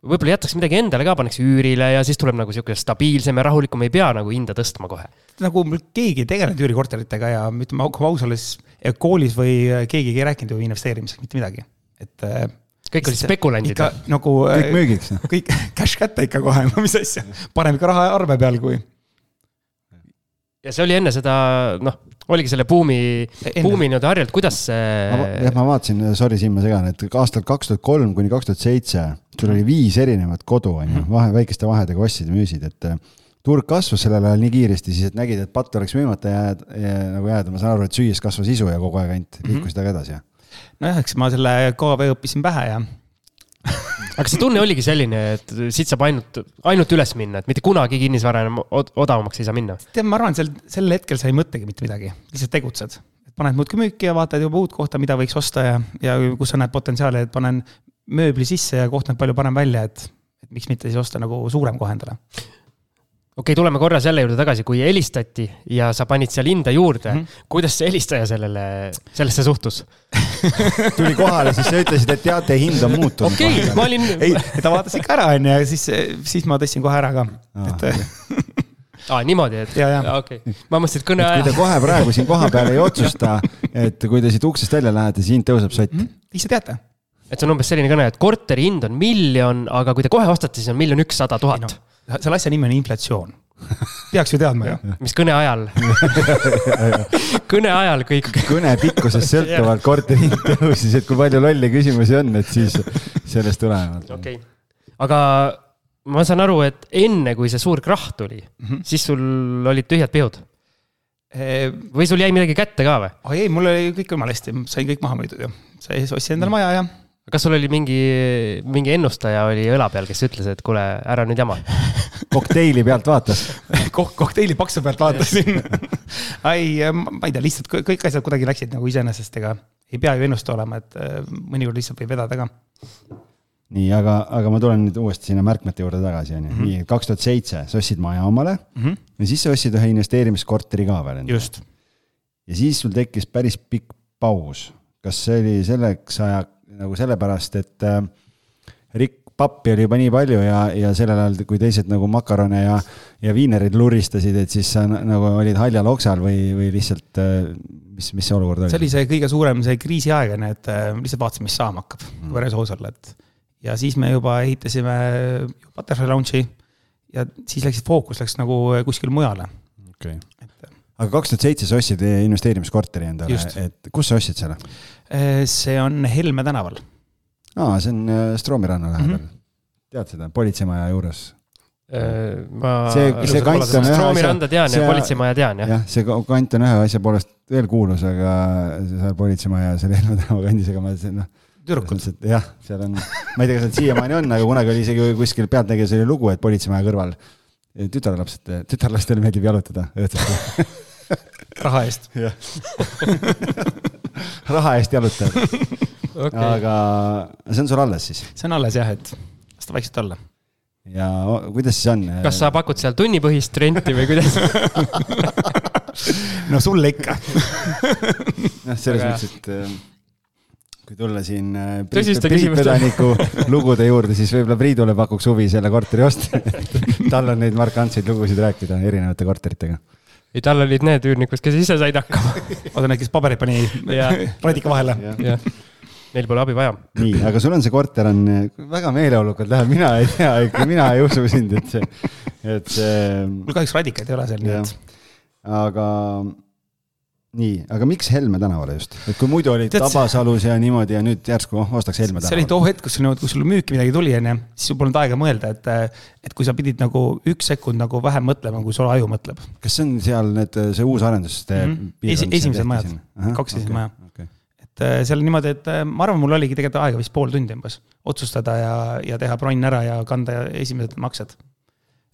S2: võib-olla jätaks midagi endale ka, paneks üürile ja siis tuleb nagu sihuke stabiilsem ja rahulikum, ei pea nagu hinda tõstma kohe.
S4: nagu mul keegi ei tegelenud üürikorteritega ja ütleme, kui aus olles, koolis või keegi ei rääkinud ju investeerimisest mitte midagi. et äh,
S2: kõik olid spekulandid
S4: ikka. nagu
S3: kõik müügiks.
S4: kõik cash kätte ikka kohe, no mis asja, parem ikka raha arve peal kui.
S2: ja see oli enne seda, noh, oligi selle buumi, buumi nii-öelda harjalt, kuidas
S3: jah,
S2: see.
S3: ma vaatasin, sorry, Siim, ma segan, et aastal kaks tuhat kolm kuni kaks tuhat seitse sul oli viis erinevat kodu, on ju, vahe, väikeste vahedega ostsid ja müüsid, et äh, turg kasvas sellel ajal nii kiiresti, siis et nägid, et patt oleks müümata jääd, ja, nagu jääda, ma saan aru, et süües kasvas isu ja kogu aeg ainult liikusid aga edasi.
S4: nojah, eks ma selle KV õppisin pähe ja
S2: aga see tunne oligi selline, et siit saab ainult, ainult üles minna, et mitte kunagi kinnisvara enam od- odavamaks ei saa minna.
S4: tead, ma arvan, sel, sel hetkel sa ei mõtlegi mitte midagi, lihtsalt tegutsed. paned muudkui müüki ja vaatad juba uut kohta, mida võiks osta ja, ja kus sa näed potentsiaali, et panen mööbli sisse ja koht näeb palju parem välja, et, et miks mitte siis osta nagu suurem kohe endale.
S2: Okei okay,, tuleme korra selle juurde tagasi, kui helistati ja sa panid seal hinda juurde mm. -hmm. kuidas see helistaja sellele, sellesse suhtus?
S3: tuli kohale, siis sa ütlesid, et teate, hind on muutunud.
S2: okei okay,, ma olin,
S4: ei, ta vaatas ikka ära, onju, ja siis, siis ma tõstsin kohe ära ka,
S3: Aa,
S4: et
S2: aa niimoodi, et
S4: Ja, ja.
S2: okei okay., ma mõtlesin, et kõne
S3: kui te kohe praegu siin kohapeal ei otsusta, et kui te siit uksest välja lähete, siis hind tõuseb sott.
S4: ise teate.
S2: et see on umbes selline kõne, et korteri hind on miljon, aga kui te kohe ostate, siis on miljon ükssada tuhat
S4: selle asja nimi on inflatsioon. peaks ju teadma ju.
S2: mis kõne ajal, kõne ajal kõik,
S3: kõne pikkusest sõltuvalt korteri hind tõusis, et kui palju lolle küsimusi on, et siis sellest tulenevalt.
S2: okei okay.. aga ma saan aru, et enne, kui see suur krahh tuli mm,
S4: Mhm.
S2: -hmm. siis sul olid tühjad pihud või sul jäi midagi kätte ka või?
S4: oi ei, mul oli kõik jumala hästi, sain kõik maha müüdud sai, ostsin endale maja ja
S2: kas sul oli mingi, mingi ennustaja oli õla peal, kes ütles, et kuule, ära nüüd jama?
S3: kokteili pealt vaatas.
S4: kok-, kokteili paksu pealt vaatasin. ei, ma ei tea, lihtsalt kõ- kõik asjad kuidagi läksid nagu iseenesest, ega ei pea ju ennustaja olema, et äh, mõnikord lihtsalt võib vedada ka.
S3: nii, aga, aga ma tulen nüüd uuesti sinna märkmete juurde tagasi, onju.
S4: Mhm.
S3: nii, kaks tuhat seitse sa ostsid maja omale ja siis sa ostsid ühe investeerimiskorteri ka veel
S4: just,
S3: ja siis sul tekkis päris pikk paus. kas see oli selleks aja nagu sellepärast, et äh, rikk pappi oli juba nii palju ja, ja sellel ajal, kui teised nagu makarone ja, ja viinereid luristasid, et siis sa na- nagu olid haljal oksal või, või lihtsalt äh, mis, mis see olukord oli?
S4: see oli see kõige suurem, see kriisiaeg on ju, et äh, lihtsalt vaatasime, mis saama hakkab,
S3: Mm.
S4: aus olla, et. ja siis me juba ehitasime Butterfly Launch'i ja siis läks fookus läks nagu kuskile mujale.
S3: okay.. aga kaks tuhat seitse sa ostsid investeerimiskorteri endale et kus sa ostsid selle?
S4: Äh, see on Helme tänaval.
S3: aa, see on äh, Stroomi ranna lähedal mm. -hmm. tead seda, politseimaja juures?
S2: ma
S3: See- see kant on ühe
S2: Stroomi
S3: asja-
S2: randa tean
S3: see-
S2: ja politseimaja tean jah.
S3: jah, see kant on ühe asja poolest veel kuulus, aga seal politseimaja seal Helme tänava kandis, ega ma see noh.
S4: tüdrukud.
S3: jah, seal on, ma ei tea, kas nad siiamaani on, aga kunagi oli isegi kuskil Pealtnägijas oli lugu, et politseimaja kõrval tütarlapsed, tütarlastele meeldib jalutada õhtuti.
S4: raha eest.
S3: jah. raha eest jalutajad okay., aga see on sul alles siis
S4: see on alles jah, et las ta vaikselt olla.
S3: ja kuidas siis on?
S2: kas sa pakud seal tunnipõhist renti või kuidas?
S4: no sulle ikka.
S3: noh, selles
S2: Väga
S3: mõttes, et äh, kui tulla siin äh, Priit Priit Pedaniku lugude juurde, siis võib-olla Priidule pakuks huvi selle korteri osta. tal on neid markantseid lugusid rääkida erinevate korteritega.
S2: ei, tal olid need üürnikud, kes ise said hakkama.
S4: oota, need, kes paberid pani radika vahele.
S2: neil pole abi vaja.
S3: nii, aga sul on see korter on äh, väga meeleolukalt läheb, mina ei tea, mina ei usu sind, et see, et see,
S4: mul kahjuks radikaid ei ole seal, nii et.
S3: aga nii, aga miks Helme tänavale just, et kui muidu olid
S4: Tead,
S3: Tabasalus ja niimoodi ja nüüd järsku ostaks Helme
S4: see oli
S3: tänavale.
S4: too hetk, kus sul niimoodi, kui sul müüki midagi tuli, onju, siis sul polnud aega mõelda, et, et kui sa pidid nagu üks sekund nagu vähem mõtlema, kui sul aju mõtleb.
S3: kas see on seal need, see uus arendus
S4: Mhm. Esi- esimesed majad. Kaks esimest maja.
S3: okay..
S4: et äh, seal niimoodi, et äh, ma arvan, mul oligi tegelikult aega vist pool tundi umbes otsustada ja, ja teha bronn ära ja kanda esimesed maksed.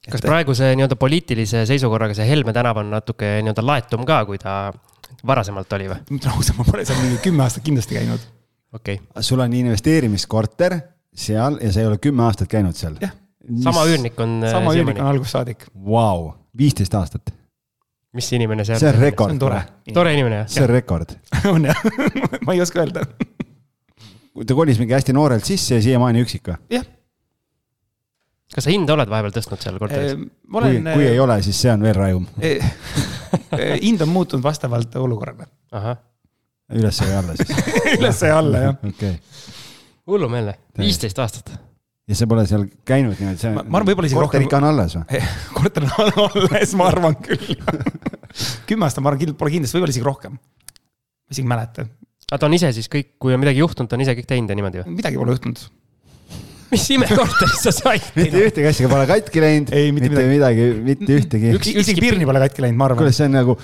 S2: kas praeguse nii-öelda poliitilise seisukorraga see Helme tänav on natuke nii-öelda laetum ka, kui ta varasemalt oli või?
S4: ausalt, ma pole seal mingi kümme aastat kindlasti käinud.
S2: okei okay.,
S3: sul on investeerimiskorter seal ja sa ei ole kümme aastat käinud seal?
S2: Jah. sama. üürnik on äh,
S4: sama üürnik on algusest saadik.
S3: Vau, viisteist aastat,
S2: mis inimene see on?
S3: see on rekord
S4: tore.
S2: tore inimene jah?
S3: see on rekord.
S4: on jah, ma ei oska öelda.
S3: ta kolis mingi hästi noorelt sisse ja siiamaani üksik või?
S4: jah,
S2: kas sa hinda oled vahepeal tõstnud seal korteris?
S4: ma
S3: kui, kui ei ole, siis see on veel rajum.
S4: hind on muutunud vastavalt olukorrale.
S3: üles või alla siis?
S4: üles ja alla jah.
S3: okei.
S2: hullumeelne, viisteist aastat.
S3: ja sa pole seal käinud niimoodi, see
S4: Ma- ma arvan, võib-olla isegi
S3: korter
S4: rohkem-
S3: ikka on alles või?
S4: korter on alles, ma arvan küll. kümme aastat, ma arvan, pole kindlasti, võib-olla isegi rohkem. ma isegi ei mäleta,
S2: aga ta on ise siis kõik, kui on midagi juhtunud, ta on ise kõik teinud ja niimoodi või?
S4: midagi pole juhtunud.
S2: Mis imekorteris sa said?
S3: mitte ühtegi asja pole katki läinud,
S4: Ei, mitte
S3: mitte midagi, mitte ühtegi.
S4: isegi pirni pole katki läinud, ma arvan
S3: kuule,. see on nagu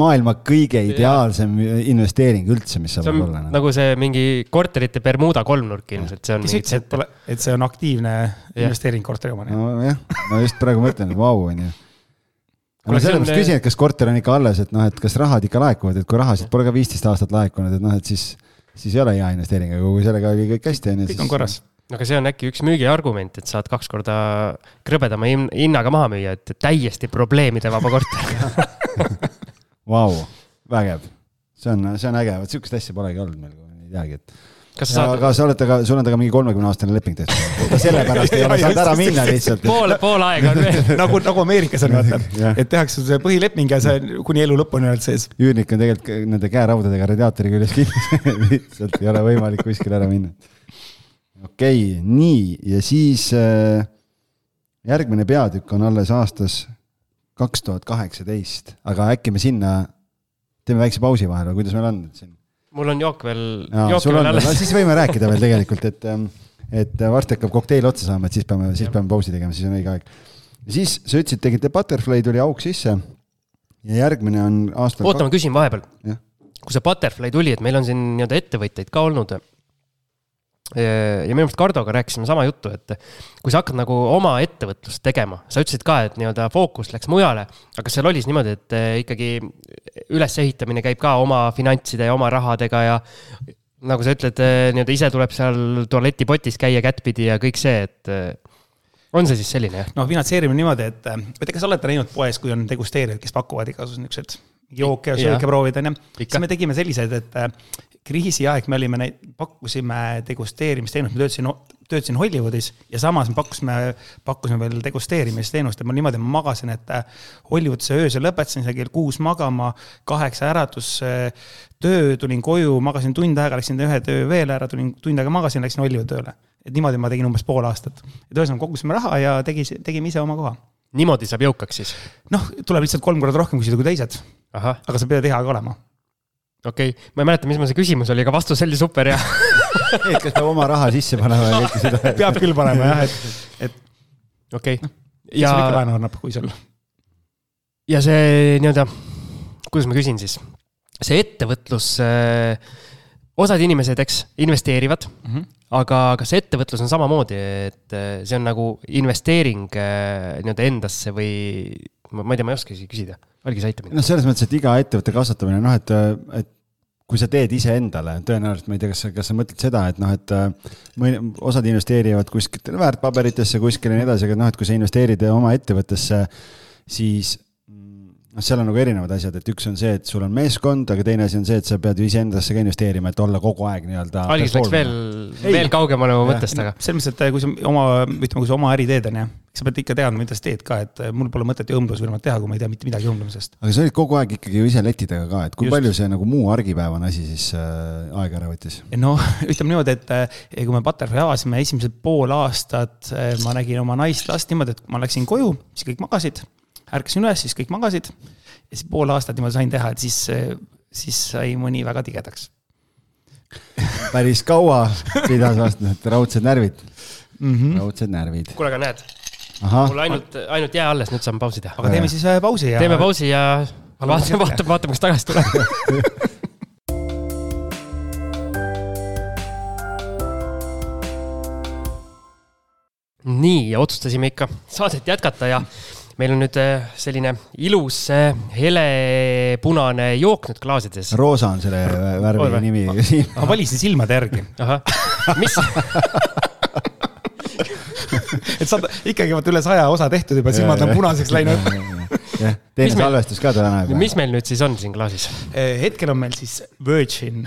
S3: maailma kõige ideaalsem investeering üldse, mis saab
S2: see on
S3: olla. noh.
S2: nagu see mingi korterite Bermuda kolmnurk ilmselt, see on
S4: kes ütles, et pole, et see on aktiivne investeering korteri omani.
S3: nojah, ma just praegu mõtlen, et vau, onju. Ma
S2: see on-
S3: sellepärast küsin, et kas korter on ikka alles, et noh, et kas rahad ikka laekuvad, et kui rahasid pole ka viisteist aastat laekunud, et noh, et siis, siis ei ole hea investeering, aga kui sellega oli kõik hästi, onju.
S4: kõik on korras.
S2: Aga see on äkki üks müügiargument, et saad kaks korda krõbedama hin- hinnaga maha müüa, et täiesti probleemide vaba korter.
S3: Vau, vägev. see on, see on äge, vot sihukest asja polegi olnud meil, ei teagi, et.
S2: kas sa saad
S3: aga sa oled temaga, sul on temaga mingi kolmekümne aastane leping tehtud. sellepärast ei ole saanud ära minna lihtsalt.
S2: pool, pool aega on veel.
S4: nagu, nagu Ameerikas on, vaata et tehakse see põhileping ja see kuni elu lõpuni oled sees.
S3: üürnik on tegelikult nende käeraudadega radiaatori küljes kinni, lihtsalt ei ole võimalik kuskile ära minna. Okei okay,, nii ja siis äh, järgmine peatükk on alles aastas kaks tuhat kaheksateist, aga äkki me sinna teeme väikse pausi vahele või kuidas meil on siin?
S2: mul on jook veel,
S3: no siis võime rääkida veel tegelikult, et, et varsti hakkab kokteil otsa saama, et siis peame, siis peame pausi tegema, siis on õige aeg. siis sa ütlesid, tegite Butterfly tuli auk sisse. ja järgmine on aastal.
S2: oota, ma küsin vahepeal kui see Butterfly tuli, et meil on siin nii-öelda ettevõtjaid ka olnud. Ja minu meelest Kardoga rääkisime sama juttu, et kui sa hakkad nagu oma ettevõtlust tegema, sa ütlesid ka, et nii-öelda fookus läks mujale, aga kas seal oli siis niimoodi, et eh, ikkagi ülesehitamine käib ka oma finantside ja oma rahadega ja nagu sa ütled, nii-öelda ise tuleb seal tualetipotis käia kättpidi ja kõik see, et eh, on see siis selline jah?
S4: noh, finantseerimine niimoodi, et ma ei tea, kas olete näinud poes, kui on degusteerijad, kes pakuvad igasuguseid niisuguseid jooke ja sööke proovida, onju. Siis me tegime selliseid, et äh, kriisiaeg me olime neid, pakkusime degusteerimisteenust, ma töötasin, töötasin Hollywoodis ja samas me pakkusime, pakkusime veel degusteerimisteenust ja ma niimoodi ma magasin, et äh, Hollywoodis öösel lõpetasin seal kell kuus magama, kaheksa äratus, töö, tulin koju, magasin tund aega, läksin ühe töö veel ära, tulin tund aega magasin, läksin Hollywoodi tööle. et niimoodi ma tegin umbes pool aastat. et ühesõnaga kogusime raha ja tegi, tegime ise oma koha.
S2: niimoodi saab jõukaks siis?
S4: noh, tuleb lihtsalt kolm korda rohkem küsida kui teised, aga sa pead hea ka olema.
S2: okei okay., ma ei mäleta, mis mul see küsimus oli, aga vastus oli super ja
S3: et kas peab oma raha sisse panema ja kõike seda.
S4: peab küll panema jah, et, et
S2: okei okay..
S4: ja sul ikka laenu annab, kui sul.
S2: ja see nii-öelda, kuidas ma küsin siis, see ettevõtlus äh,, osad inimesed, eks, investeerivad mm,
S4: Mhm.
S2: -hmm. aga kas see ettevõtlus on samamoodi, et äh, see on nagu investeering äh, nii-öelda endasse või ma ma ei tea, ma ei oska isegi küsida, Algis aita mind.
S3: noh, selles mõttes, et iga ettevõtte kasvatamine, noh, et, et kui sa teed iseendale, tõenäoliselt ma ei tea, kas sa, kas sa mõtled seda, et noh, et äh, mõni, osad investeerivad kuskil väärtpaberitesse kuskile ja nii edasi, aga noh, et kui sa investeerid oma ettevõttesse, siis noh, seal on nagu erinevad asjad, et üks on see, et sul on meeskond, aga teine asi on see, et sa pead ju iseendasse ka investeerima, et olla kogu aeg nii-öelda.
S2: Algis läks veel, veel kaugemale oma mõttest, aga
S4: selles mõttes, et kui sa oma, ütleme, kui sa oma äri teed, onju, sa pead ikka teadma, mida sa teed ka, et mul pole mõtet ju õmblusfirmat teha, kui ma ei tea mitte midagi õmblemisest.
S3: aga sa olid kogu aeg ikkagi ju ise leti taga ka, et kui
S4: Just.
S3: Palju see nagu muu argipäevane asi siis äh, aega ära võttis?
S4: noh, ütleme niimoodi, et eh, kui me Butterfly avasime esimesed pool aastat, ma nägin oma naist last niimoodi, et ma läksin koju, siis kõik magasid, ärkasin üles, siis kõik magasid. ja siis pool aastat niimoodi sain teha, et siis, siis sai mõni väga tigedaks
S3: päris kaua pidas vastu, et raudsed närvid
S4: mm. -hmm.
S3: raudsed närvid.
S2: kuule, aga näed, mul, ainult, ainult jää alles, nüüd saame pausi teha.
S4: aga teeme siis pausi ja.
S2: teeme pausi ja vaatame, vaatame, vaatame, kas tagasi tuleb. nii, ja otsustasime ikka saadet jätkata ja meil on nüüd äh, selline ilus äh, helepunane jook nüüd klaasides.
S3: roosa on selle värvi
S2: Oi,
S3: nimi.
S4: ma valisin silmade järgi,
S2: ahah, mis,
S4: et saad ikkagi vaata üle saja osa tehtud juba, silmad on punaseks läinud.
S3: jah, teine salvestus ka täna juba.
S2: mis meil nüüd siis on siin klaasis?
S4: Eh, hetkel on meil siis Virgin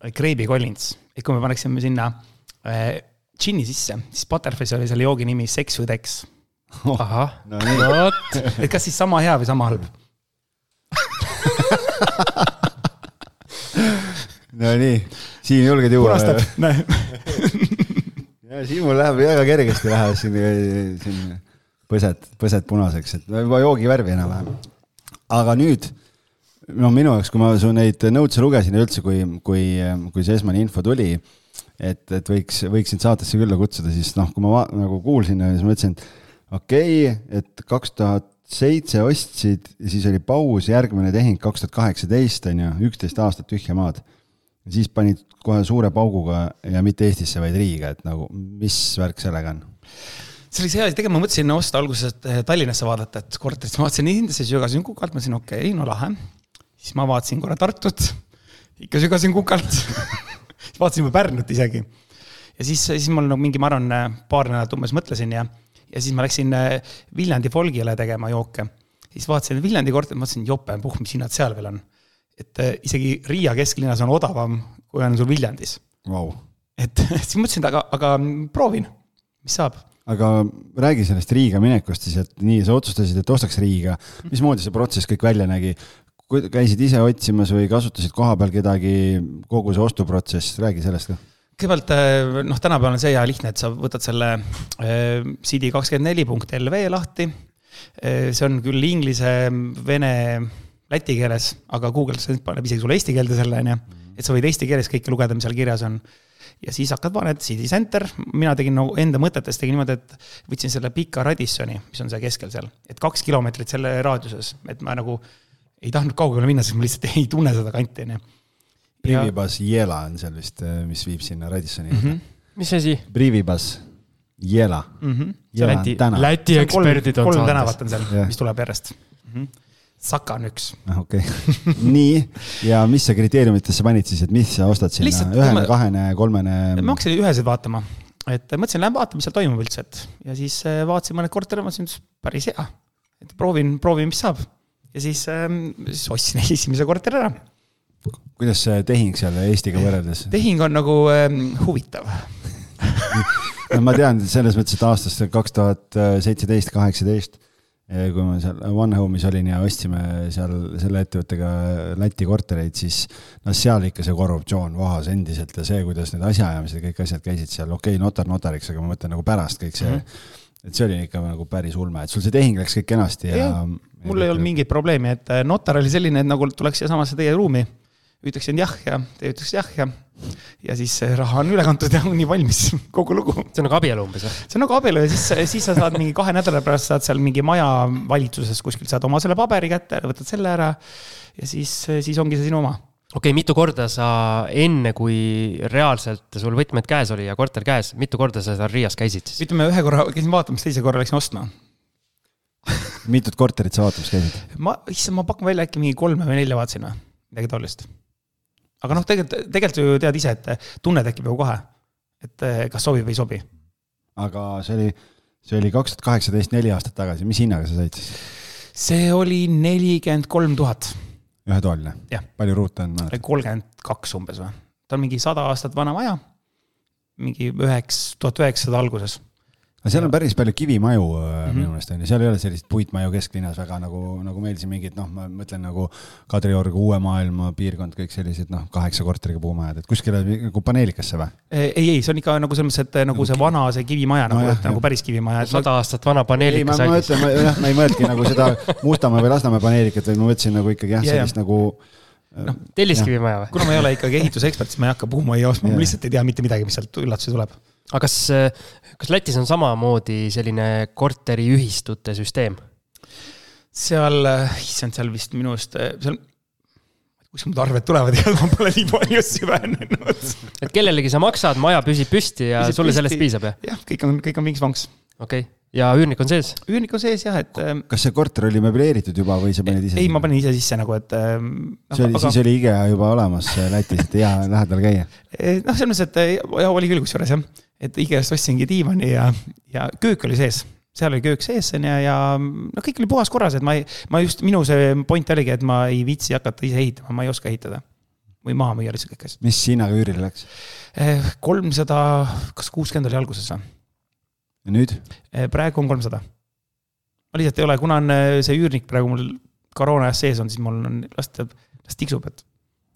S4: Grape'i Collins, et kui me paneksime sinna äh, džinni sisse, siis Butterflies oli selle joogi nimi Sex with X.
S2: ahah,
S3: no
S2: vot,
S4: et kas siis sama hea või sama halb?
S3: no nii, siin julged juua.
S4: punastab, näe.
S3: ja siin mul läheb väga kergesti läheb siin, siin põsed, põsed punaseks, et juba joogivärvi enam-vähem. aga nüüd, no minu jaoks, kui ma su neid notes'e lugesin ja üldse, kui, kui, kui see esmane info tuli, et, et võiks, võiks sind saatesse külla kutsuda, siis noh, kui ma nagu kuulsin, siis ma mõtlesin, et okei okay,, et kaks tuhat seitse ostsid siis oli paus, järgmine tehing kaks tuhat kaheksateist on ju, üksteist aastat tühja maad siis panid kohe suure pauguga ja mitte Eestisse, vaid Riiga, et nagu mis värk sellega on?
S4: see oli see asi, tegelikult ma mõtlesin osta alguses et Tallinnasse vaadata, et korterit, ma vaatasin siis sügasin kukalt, mõtlesin okei okay,, no lahe. siis ma vaatasin korra Tartut, ikka sügasin kukalt siis vaatasin juba Pärnut isegi. ja siis, siis mul nagu mingi, ma arvan, paar nädalat umbes mõtlesin ja, ja siis ma läksin äh, Viljandi Folgile tegema jooke. siis vaatasin Viljandi korterit, mõtlesin, jope, puh, mis hinnad seal veel on. et äh, isegi Riia kesklinnas on odavam, kui on sul Viljandis.
S3: Vau.
S4: et siis mõtlesin, et aga, aga proovin, mis saab
S3: aga räägi sellest Riiga minekust siis, et nii, sa otsustasid, et ostaks Riiga. mismoodi see protsess kõik välja nägi? käisid ise otsimas või kasutasid kohapeal kedagi, kogu see ostuprotsess, räägi sellest ka.
S4: Kõigepealt noh, tänapäeval on see hea lihtne, et sa võtad selle äh, cd24.lv lahti. see on küll inglise, vene, läti keeles, aga Google paneb isegi sulle eesti keelde selle, onju. et sa võid eesti keeles kõike lugeda, mis seal kirjas on. ja siis hakkad paned CD Center, mina tegin nagu enda mõtetes tegin niimoodi, et võtsin selle pika Radissoni, mis on seal keskel seal, et kaks kilomeetrit selle raadiuses, et ma nagu ei tahtnud kaugele minna, sest ma lihtsalt ei tunne seda kanti, onju.
S3: Privibas Jela on seal vist, mis viib sinna Radissoni mm. -hmm.
S2: mis asi?
S3: Privibas Jela mm. -hmm. Jela
S2: Läti
S3: on, täna.
S2: Läti eksperdid on
S4: kolm
S2: saates.
S4: tänavat on seal
S3: Jah.,
S4: mis tuleb järjest mm. -hmm. Saka on üks.
S3: ah,. okei okay. nii ja mis sa kriteeriumitesse panid siis, et mis sa ostad sinna ühene
S4: ma-,
S3: kahene, kolmene?
S4: ma hakkasin üheseid vaatama, et mõtlesin, lähen vaatan, mis seal toimub üldse, et ja siis äh, vaatasin mõned korterid, mõtlesin, päris hea. et proovin, proovin, mis saab. ja siis ähm,, siis ostsin esimese korteri ära.
S3: Kuidas see tehing seal Eestiga võrreldes?
S4: tehing on nagu ähm, huvitav.
S3: no ma tean selles mõttes, et aastast kaks tuhat seitseteist, kaheksateist, kui ma seal One Home'is olin ja ostsime seal selle ettevõttega Läti kortereid, siis no seal ikka see korruptsioon vohas endiselt ja see, kuidas need asjaajamised ja kõik asjad käisid seal, okei okay,, notar notariks, aga ma mõtlen nagu pärast kõik see mm, -hmm. et see oli ikka nagu päris ulme, et sul see tehing läks kõik kenasti ja,
S4: Jah, mul ei olnud mingit probleemi, et äh, notar oli selline, et nagu tuleks siiasamasse teie ruumi, ütleksin jah ja teie ütleks jah ja, ja siis raha on üle kantud ja ongi valmis kogu lugu.
S2: see on nagu abielu umbes või?
S4: see on nagu abielu ja siis, siis sa saad mingi kahe nädala pärast saad seal mingi maja valitsuses kuskilt saad oma selle paberi kätte, võtad selle ära ja siis, siis ongi see sinu oma.
S2: okei okay,, mitu korda sa enne, kui reaalselt sul võtmed käes oli ja korter käes, mitu korda sa seal Riias käisid siis?
S4: ütleme ühe korra käisin vaatamas, teise korra läksin ostma.
S3: mitut korterit sa vaatamas käisid?
S4: ma, issand, ma pakun välja äkki mingi kolme või nelja vaatasin või, midagi taolist. Aga noh, tegelikult, tegelikult ju tead ise, et tunne tekib ju kohe. et eh, kas sobib või ei sobi.
S3: aga see oli, see oli kaks tuhat kaheksateist, neli aastat tagasi, mis hinnaga sa said siis?
S4: see oli nelikümmend kolm tuhat,
S3: ühetoaline palju ruute on?
S4: kolmkümmend kaks umbes või. ta on mingi sada aastat vana maja. mingi üheks, tuhat üheksasada alguses.
S3: Aga seal on päris palju kivimaju mm -hmm.
S4: Mhm.
S3: minu meelest on ju, seal ei ole sellist puitmaju kesklinnas väga nagu, nagu meil siin mingid noh, ma mõtlen nagu Kadriorg, Uue Maailma piirkond, kõik sellised noh, kaheksa korteriga puumajad, et kuskile nagu paneelikasse või?
S4: ei, ei, see on ikka nagu selles mõttes, et nagu see vana, see kivimaja nagu no, nagu
S3: jah.
S4: päris kivimaja.
S2: sada aastat vana
S3: ei, ma,
S2: paneelikas
S3: ma ütlen, jah, ma ei mõelnudki nagu seda Mustamäe või Lasnamäe paneelikat, vaid ma mõtlesin nagu ikkagi jah,
S4: Ja, ja.
S3: sellist nagu
S4: Noh,
S2: telliskivimaja või?
S4: kuna ma ei ole ikkagi ehitusekspert, siis ma ei hakka puhuma ja ostma, ma lihtsalt ei tea mitte midagi, mis sealt üllatusi tuleb.
S2: Aga kas, kas Lätis on samamoodi selline korteriühistute süsteem?
S4: seal, issand, seal vist minu arust, seal, kust mul arved tulevad ja ma pole nii palju süvenenud.
S2: et kellelegi sa maksad, maja püsib püsti ja
S4: Püsib
S2: sulle
S4: püsti.
S2: sellest piisab, jah?
S4: jah, kõik on, kõik on mingi vanks.
S2: okei okay., ja üürnik on sees?
S4: üürnik on sees jah, et ähm,
S3: kas see korter oli möbleeritud juba või sa panid ise?
S4: ei, ma panin ise sisse nagu, et ähm,
S3: see oli, siis oli IKEA juba olemas äh, Lätis, et hea lähedal käia.
S4: Eh, noh, selles mõttes, et eh, ja oli küll kusjuures jah, et IKEA-st ostsingi diivani ja, ja köök oli sees, seal oli köök sees onju ja no kõik oli puhas korras, et ma ei, ma just minu see point oligi, et ma ei viitsi hakata ise ehitama, ma ei oska ehitada. või maha müüa lihtsalt kõik asjad.
S3: mis hinnaga üürile läks?
S4: kolmsada, kas kuuskümmend oli alguses või?
S3: ja nüüd?
S4: praegu on kolmsada. ma lihtsalt ei ole, kuna on eh, see üürnik praegu mul koroona ajas sees on, siis mul on, las ta, las tiksub, et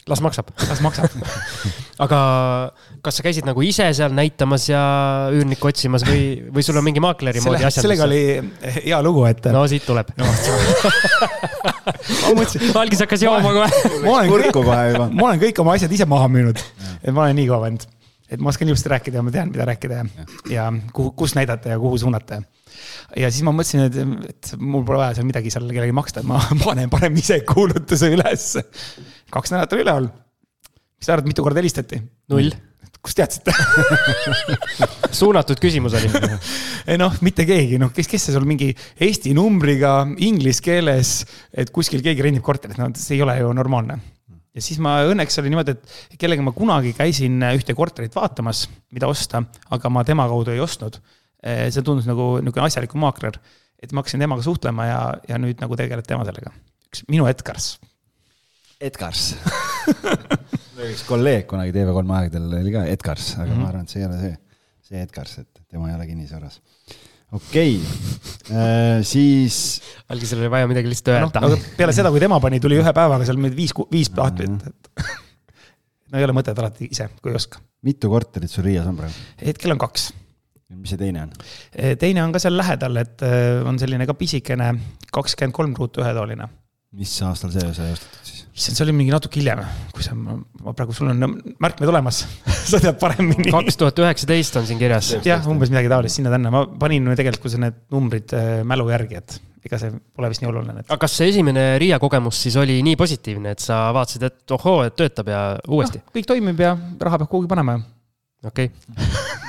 S2: las maksab.
S4: las maksab.
S2: aga kas sa käisid nagu ise seal näitamas ja üürnikku otsimas või, või sul on mingi maakleri moodi
S4: selle,
S2: asjandus?
S4: sellega oli hea lugu, et
S2: no siit tuleb.
S4: ma mõtlesin,
S2: algis hakkas jooma kohe.
S4: ma olen kõik, ma olen kõik oma asjad ise maha müünud. et ma olen nii kõva vend, et ma oskan ilusti rääkida ja ma tean, mida rääkida ja, ja kuhu, kus näidata ja kuhu suunata. ja siis ma mõtlesin, et, et mul pole vaja seal midagi seal kellelegi maksta, et ma panen parem ise kuulutuse ülesse. kaks nädalat oli üleval. mis sa arvad, mitu korda helistati?
S2: null.
S4: kust teadsite?
S2: suunatud küsimus oli.
S4: ei noh, mitte keegi, noh, kes, kes see sul mingi eesti numbriga inglise keeles, et kuskil keegi rendib korterit, no see ei ole ju normaalne. Ja siis ma õnneks oli niimoodi, et kellega ma kunagi käisin ühte korterit vaatamas, mida osta, aga ma tema kaudu ei ostnud. see tundus nagu niisugune asjalikum maakler, et ma hakkasin temaga suhtlema ja, ja nüüd nagu tegeleb tema sellega. üks minu Edgars.
S3: Edgars. üks kolleeg kunagi TV3 aegadel oli ka Edgars, aga mm -hmm. ma arvan, et see ei ole see, see Edgars, et tema ei ole kinnisvaras. Okei okay., siis
S2: algisel oli vaja midagi lihtsalt
S4: noh,
S2: öelda
S4: aga peale seda, kui tema pani, tuli ühe päevaga seal meil viis, viis plaati, et no ei ole mõtet alati ise, kui ei oska.
S3: mitu korterit sul Riias on praegu?
S4: hetkel on kaks
S3: mis see teine on?
S4: teine on ka seal lähedal, et äh, on selline ka pisikene kakskümmend kolm ruutu ühetoaline.
S3: mis aastal see sai ostetud siis?
S4: issand, see oli mingi natuke hiljem, kui sa, ma praegu, sul on märkmed olemas, sa tead paremini.
S2: kaks tuhat üheksateist on siin kirjas.
S4: jah, umbes midagi taolist sinna-tänna, ma panin ju tegelikult need numbrid äh, mälu järgi, et ega see pole vist nii oluline, et
S2: aga kas see esimene Riia kogemus siis oli nii positiivne, et sa vaatasid, et ohoo, et töötab ja uuesti?
S4: noh, kõik toimib ja raha peab kuhugi panema.
S2: okei okay.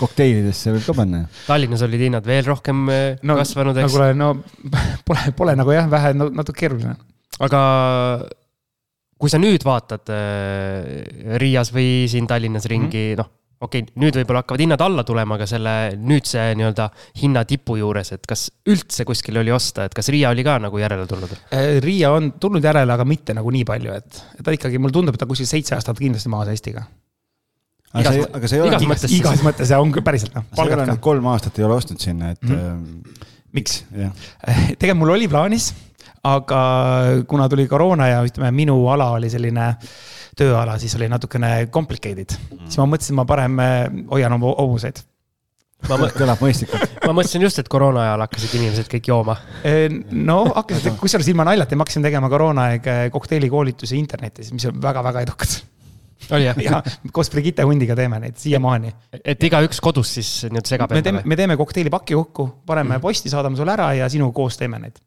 S3: kokteilidesse võib ka panna ju.
S2: Tallinnas olid hinnad veel rohkem eh,
S4: no
S2: kasvanud,
S4: no
S2: eks,
S4: kuule, no pole, pole nagu jah, vähe no, natuke keeruline.
S2: Aga kui sa nüüd vaatad äh, Riias või siin Tallinnas ringi mm, -hmm. noh, okei okay,, nüüd võib-olla hakkavad hinnad alla tulema, aga selle nüüdse nii-öelda hinnatipu juures, et kas üldse kuskil oli osta, et kas Riia oli ka nagu järele tulnud?
S4: Riia on tulnud järele, aga mitte nagu nii palju, et, ta ikkagi, mulle tundub, et ta kuskil seitse aastat kindlasti maas Eestiga.
S3: aga
S2: Igas-
S3: see, aga see ei ole
S2: igas, mõttes
S4: igas mõttes ja on küll päriselt noh,
S3: sa ei ole nüüd
S4: ka.
S3: kolm aastat ei ole ostnud sinna, et
S4: Mhm. miks?
S3: äh, jah,
S4: tegelikult mul oli plaanis, aga kuna tuli koroona ja ütleme, minu ala oli selline tööala, siis oli natukene complicated, siis ma mõtlesin, ma parem eh, hoian oma hobuseid.
S3: kõlab mõistlikult.
S2: ma mõtlesin just, et koroona ajal hakkasid inimesed kõik jooma.
S4: no hakkasid, kusjuures ilma naljata, ma hakkasin tegema koroonaaeg eh, kokteiilikoolitusi internetis, mis on väga-väga edukad.
S2: oli jah?
S4: ja koos Brigitte Hundiga teeme neid siiamaani.
S2: et igaüks kodus siis nii-öelda segab
S4: me teeme
S2: endale,.
S4: me teeme kokteilipaki kokku, paneme posti, saadame sulle ära ja sinuga koos teeme neid.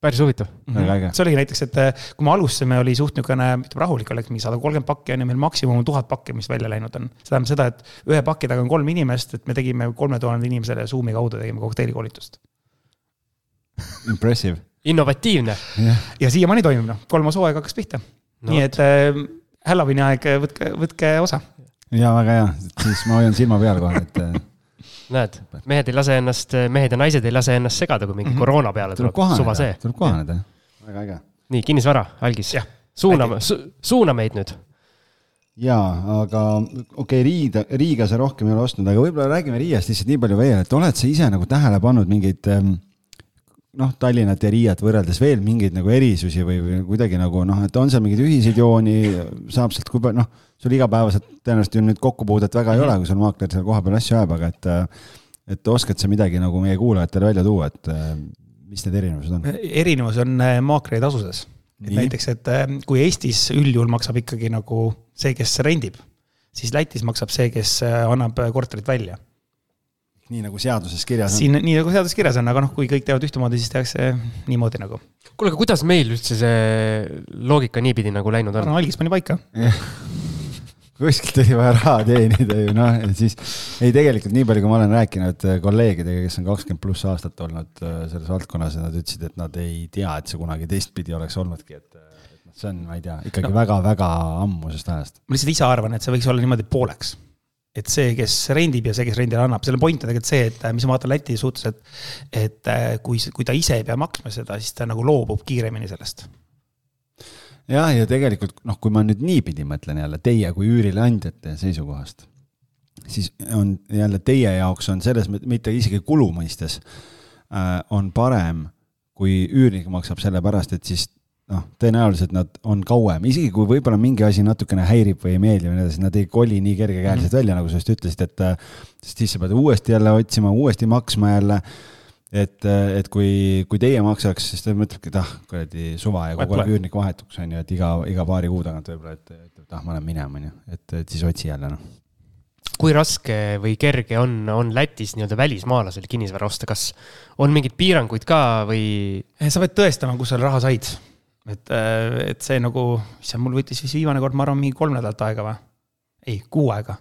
S2: Päris huvitav.
S3: väga äge.
S4: see oligi näiteks, et eh, kui me alustasime, oli suht niisugune, ütleme rahulik oleks mingi sada kolmkümmend pakki on ju, meil maksimum on tuhat pakki, mis välja läinud on. see tähendab seda, et ühe paki taga on kolm inimest, et me tegime kolme tuhande inimesele Zoom'i kaudu tegime kokteilikoolitust.
S3: Impressive.
S2: innovatiivne.
S4: ja siiamaani toimib noh, kolmas hooaeg hakkas pihta
S2: No
S4: no,. nii et äh, Halloweeni aeg, võtke, võtke osa.
S3: ja väga hea, siis ma hoian silma peal kohe, et äh,
S2: näed, mehed ei lase ennast, mehed ja naised ei lase ennast segada, kui mingi mm -hmm. koroona peale
S3: tuleb
S2: tuleb, suva see
S3: tuleb kohaneda. väga äge.
S2: nii, kinnisvara, algis suuname su,, suuna meid nüüd.
S3: jaa, aga okei okay,, Riida, Riiga sa rohkem ei ole ostnud, aga võib-olla räägime Riiast lihtsalt nii palju veel, et oled sa ise nagu tähele pannud mingeid ähm, noh, Tallinnat ja Riiat võrreldes veel mingeid nagu erisusi või, või kuidagi nagu noh, et on seal mingeid ühiseid jooni, saab sealt, kui palju noh, sul igapäevaselt tõenäoliselt ju nüüd kokkupuudet väga ei ole, kui sul maakler seal kohapeal asju ajab, aga et äh, et oskad sa midagi nagu meie kuulajatele välja tuua, et äh, mis need erinevused on?
S4: erinevus on äh, maakleri tasudes. et
S3: Nii.
S4: näiteks, et kui Eestis üldjuhul maksab ikkagi nagu see, kes rendib, siis Lätis maksab see, kes annab korterit välja.
S3: nii nagu seaduses kirjas on.
S4: siin nii nagu seaduses kirjas on, aga noh, kui kõik teevad ühtemoodi, siis tehakse niimoodi nagu.
S2: kuule, aga kuidas meil üldse see loogika niipidi nagu läinud on?
S4: no algis pani paika.
S3: Kuskilt oli vaja raha teenida ju noh, et siis ei, tegelikult nii palju, kui ma olen rääkinud äh, kolleegidega, kes on kakskümmend pluss aastat olnud äh, selles valdkonnas ja nad ütlesid, et nad ei tea, et see kunagi teistpidi oleks olnudki, et äh, et noh, see on, ma ei tea, ikkagi väga-väga ammusest ajast.
S4: ma lihtsalt ise arvan, et see võiks olla niimoodi pooleks. et see, kes rendib ja see, kes rendile annab, selle point on tegelikult see, et mis ma vaatan Läti suhtes, et et kui, kui ta ise ei pea maksma seda, siis ta nagu loobub kiiremini sellest.
S3: jah, ja tegelikult noh, kui ma nüüd niipidi mõtlen jälle teie kui üürileandjate seisukohast, siis on jälle teie jaoks on selles mõttes, mitte isegi kulu mõistes äh,, on parem, kui üürnik maksab sellepärast, et siis noh, tõenäoliselt nad on kauem, isegi kui võib-olla mingi asi natukene häirib või ei meeldi või nii edasi, nad ei koli nii kergekäeliselt välja, nagu sa just ütlesid, et äh, sest siis sa pead uuesti jälle otsima, uuesti maksma jälle et, et kui, kui teie maksaks, siis ta mõtlebki, et ah, kuradi suva ja kogu aeg üürnik vahetuks on ju, et iga, iga paari kuu tagant võib-olla, et, et ah, ma lähen minema, on ju, et, et siis otsi jälle noh.
S2: kui raske või kerge on, on Lätis nii-öelda välismaalasel kinnisvara osta, kas on mingeid piiranguid ka või?
S4: sa pead tõestama, kus sa raha said. et, et see nagu, issand, mul võttis vist viimane kord, ma arvan, mingi kolm nädalat aega või? ei, kuu aega.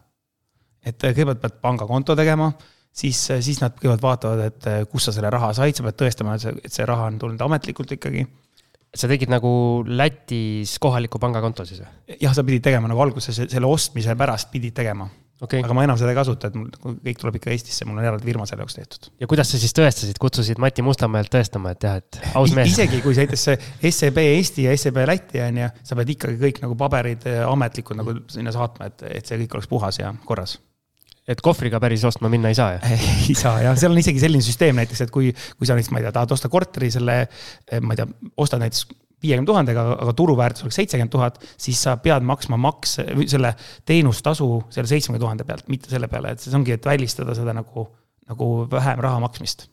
S4: et äh, kõigepealt pead pangakonto tegema, siis, siis nad kõigepealt vaatavad, et äh, kust sa selle raha said, sa pead tõestama, et see, et see raha on tulnud ametlikult ikkagi.
S2: sa tegid nagu Lätis kohaliku pangakonto siis või?
S4: jah, sa pidid tegema nagu alguses selle ostmise pärast pidid tegema,
S2: okay.,
S4: aga ma enam seda ei kasuta, et mul kõik tuleb ikka Eestisse, mul on eraldi firma selle jaoks tehtud.
S2: ja kuidas sa siis tõestasid, kutsusid Mati Mustamäelt tõestama, et jah, et aus mees.
S4: isegi kui näiteks see SEB Eesti ja SEB Läti on ju, sa pead ikkagi kõik nagu paberid eh, ametlikud nagu sinna saatma, et, et see kõik oleks puhas ja korras.
S2: Et kohvriga päris ostma minna ei saa jah?
S4: ei saa jah, seal on isegi selline süsteem näiteks, et kui, kui sa näiteks, ma ei tea, tahad osta korteri selle, ma ei tea, ostad näiteks viiekümne tuhandega, aga turuväärtus oleks seitsekümmend tuhat, siis sa pead maksma makse, selle teenustasu selle seitsmekümne tuhande pealt, mitte selle peale, et see ongi, et välistada seda nagu, nagu vähem raha maksmist.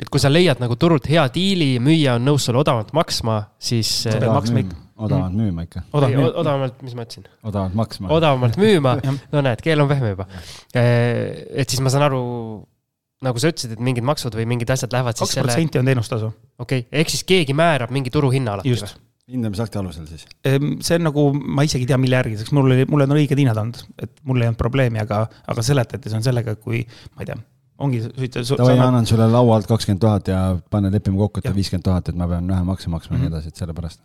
S2: Et kui sa leiad nagu turult hea diili, müüja on nõus sulle odavamalt maksma, siis
S4: Sa pead maksma ikka.
S3: odavamalt müüma ikka,
S2: odavamalt, mis ma ütlesin?
S3: odavalt maksma.
S2: odavamalt müüma no näed, keel on pehme juba. et siis ma saan aru, nagu sa ütlesid, et mingid maksud või mingid asjad lähevad siis
S4: kaks
S2: selle,
S4: protsenti on teenustasu.
S2: okei okay., ehk siis keegi määrab mingi turuhinna alati
S4: just.
S3: hindamisakti alusel siis.
S4: See on nagu, ma isegi ei tea, mille järgi, sest mul oli, mul on õiged hinnad olnud, et mul ei olnud probleemi, aga, aga seletati, see on sellega, kui ma ei tea, ongi.
S3: davai, annan sulle laua alt kakskümmend tuhat ja pane, lepime kokku, et viiskümmend tuhat, et ma pean vähe makse maksma ja nii
S4: Mhm.
S3: edasi, et sellepärast.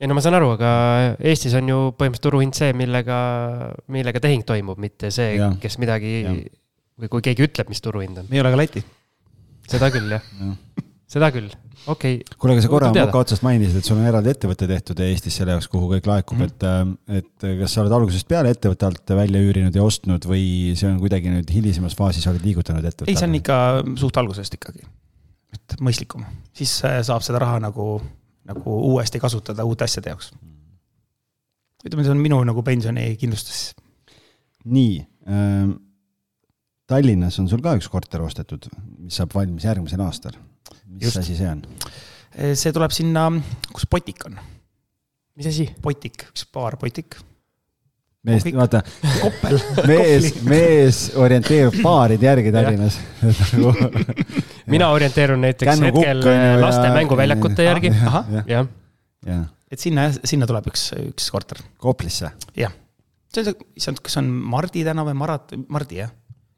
S2: ei no ma saan aru, aga Eestis on ju põhimõtteliselt turuhind see, millega, millega tehing toimub, mitte see kes midagi
S3: Jah.
S2: või kui keegi ütleb, mis turuhind on.
S4: me ei ole ka Läti.
S2: seda küll jah, seda küll, okei okay..
S3: kuule, aga sa korra moka otsast mainisid, et sul on eraldi ettevõte tehtud Eestis selle jaoks, kuhu kõik laekub mm, -hmm. et, et kas sa oled algusest peale ettevõtte alt välja üürinud ja ostnud või see on kuidagi nüüd hilisemas faasis oled liigutanud ettevõtte?
S4: ei, see on ikka suht algusest ikkagi. et mõistlikum, siis äh, saab seda raha nagu, nagu uuesti kasutada uute asjade jaoks. ütleme, see on minu nagu pensionikindlustus.
S3: nii ähm,, Tallinnas on sul ka üks korter ostetud, mis saab valmis järgmisel aastal. Mis asi see on?
S4: see tuleb sinna, kus Potik on,
S2: mis asi?
S4: Potik, üks baar Potik.
S3: mees, vaata,
S4: Koppel.
S3: mees, mees orienteerub baaride järgi Tallinnas. Nagu
S2: mina orienteerun näiteks
S3: Kännu
S2: hetkel
S3: on ju ja-
S2: laste mänguväljakute järgi. jah,
S3: jah,
S4: et sinna, sinna tuleb üks, üks korter.
S3: Koplisse.
S4: see on see, issand, kas see on Mardi tänav või Marat-, Mardi jah?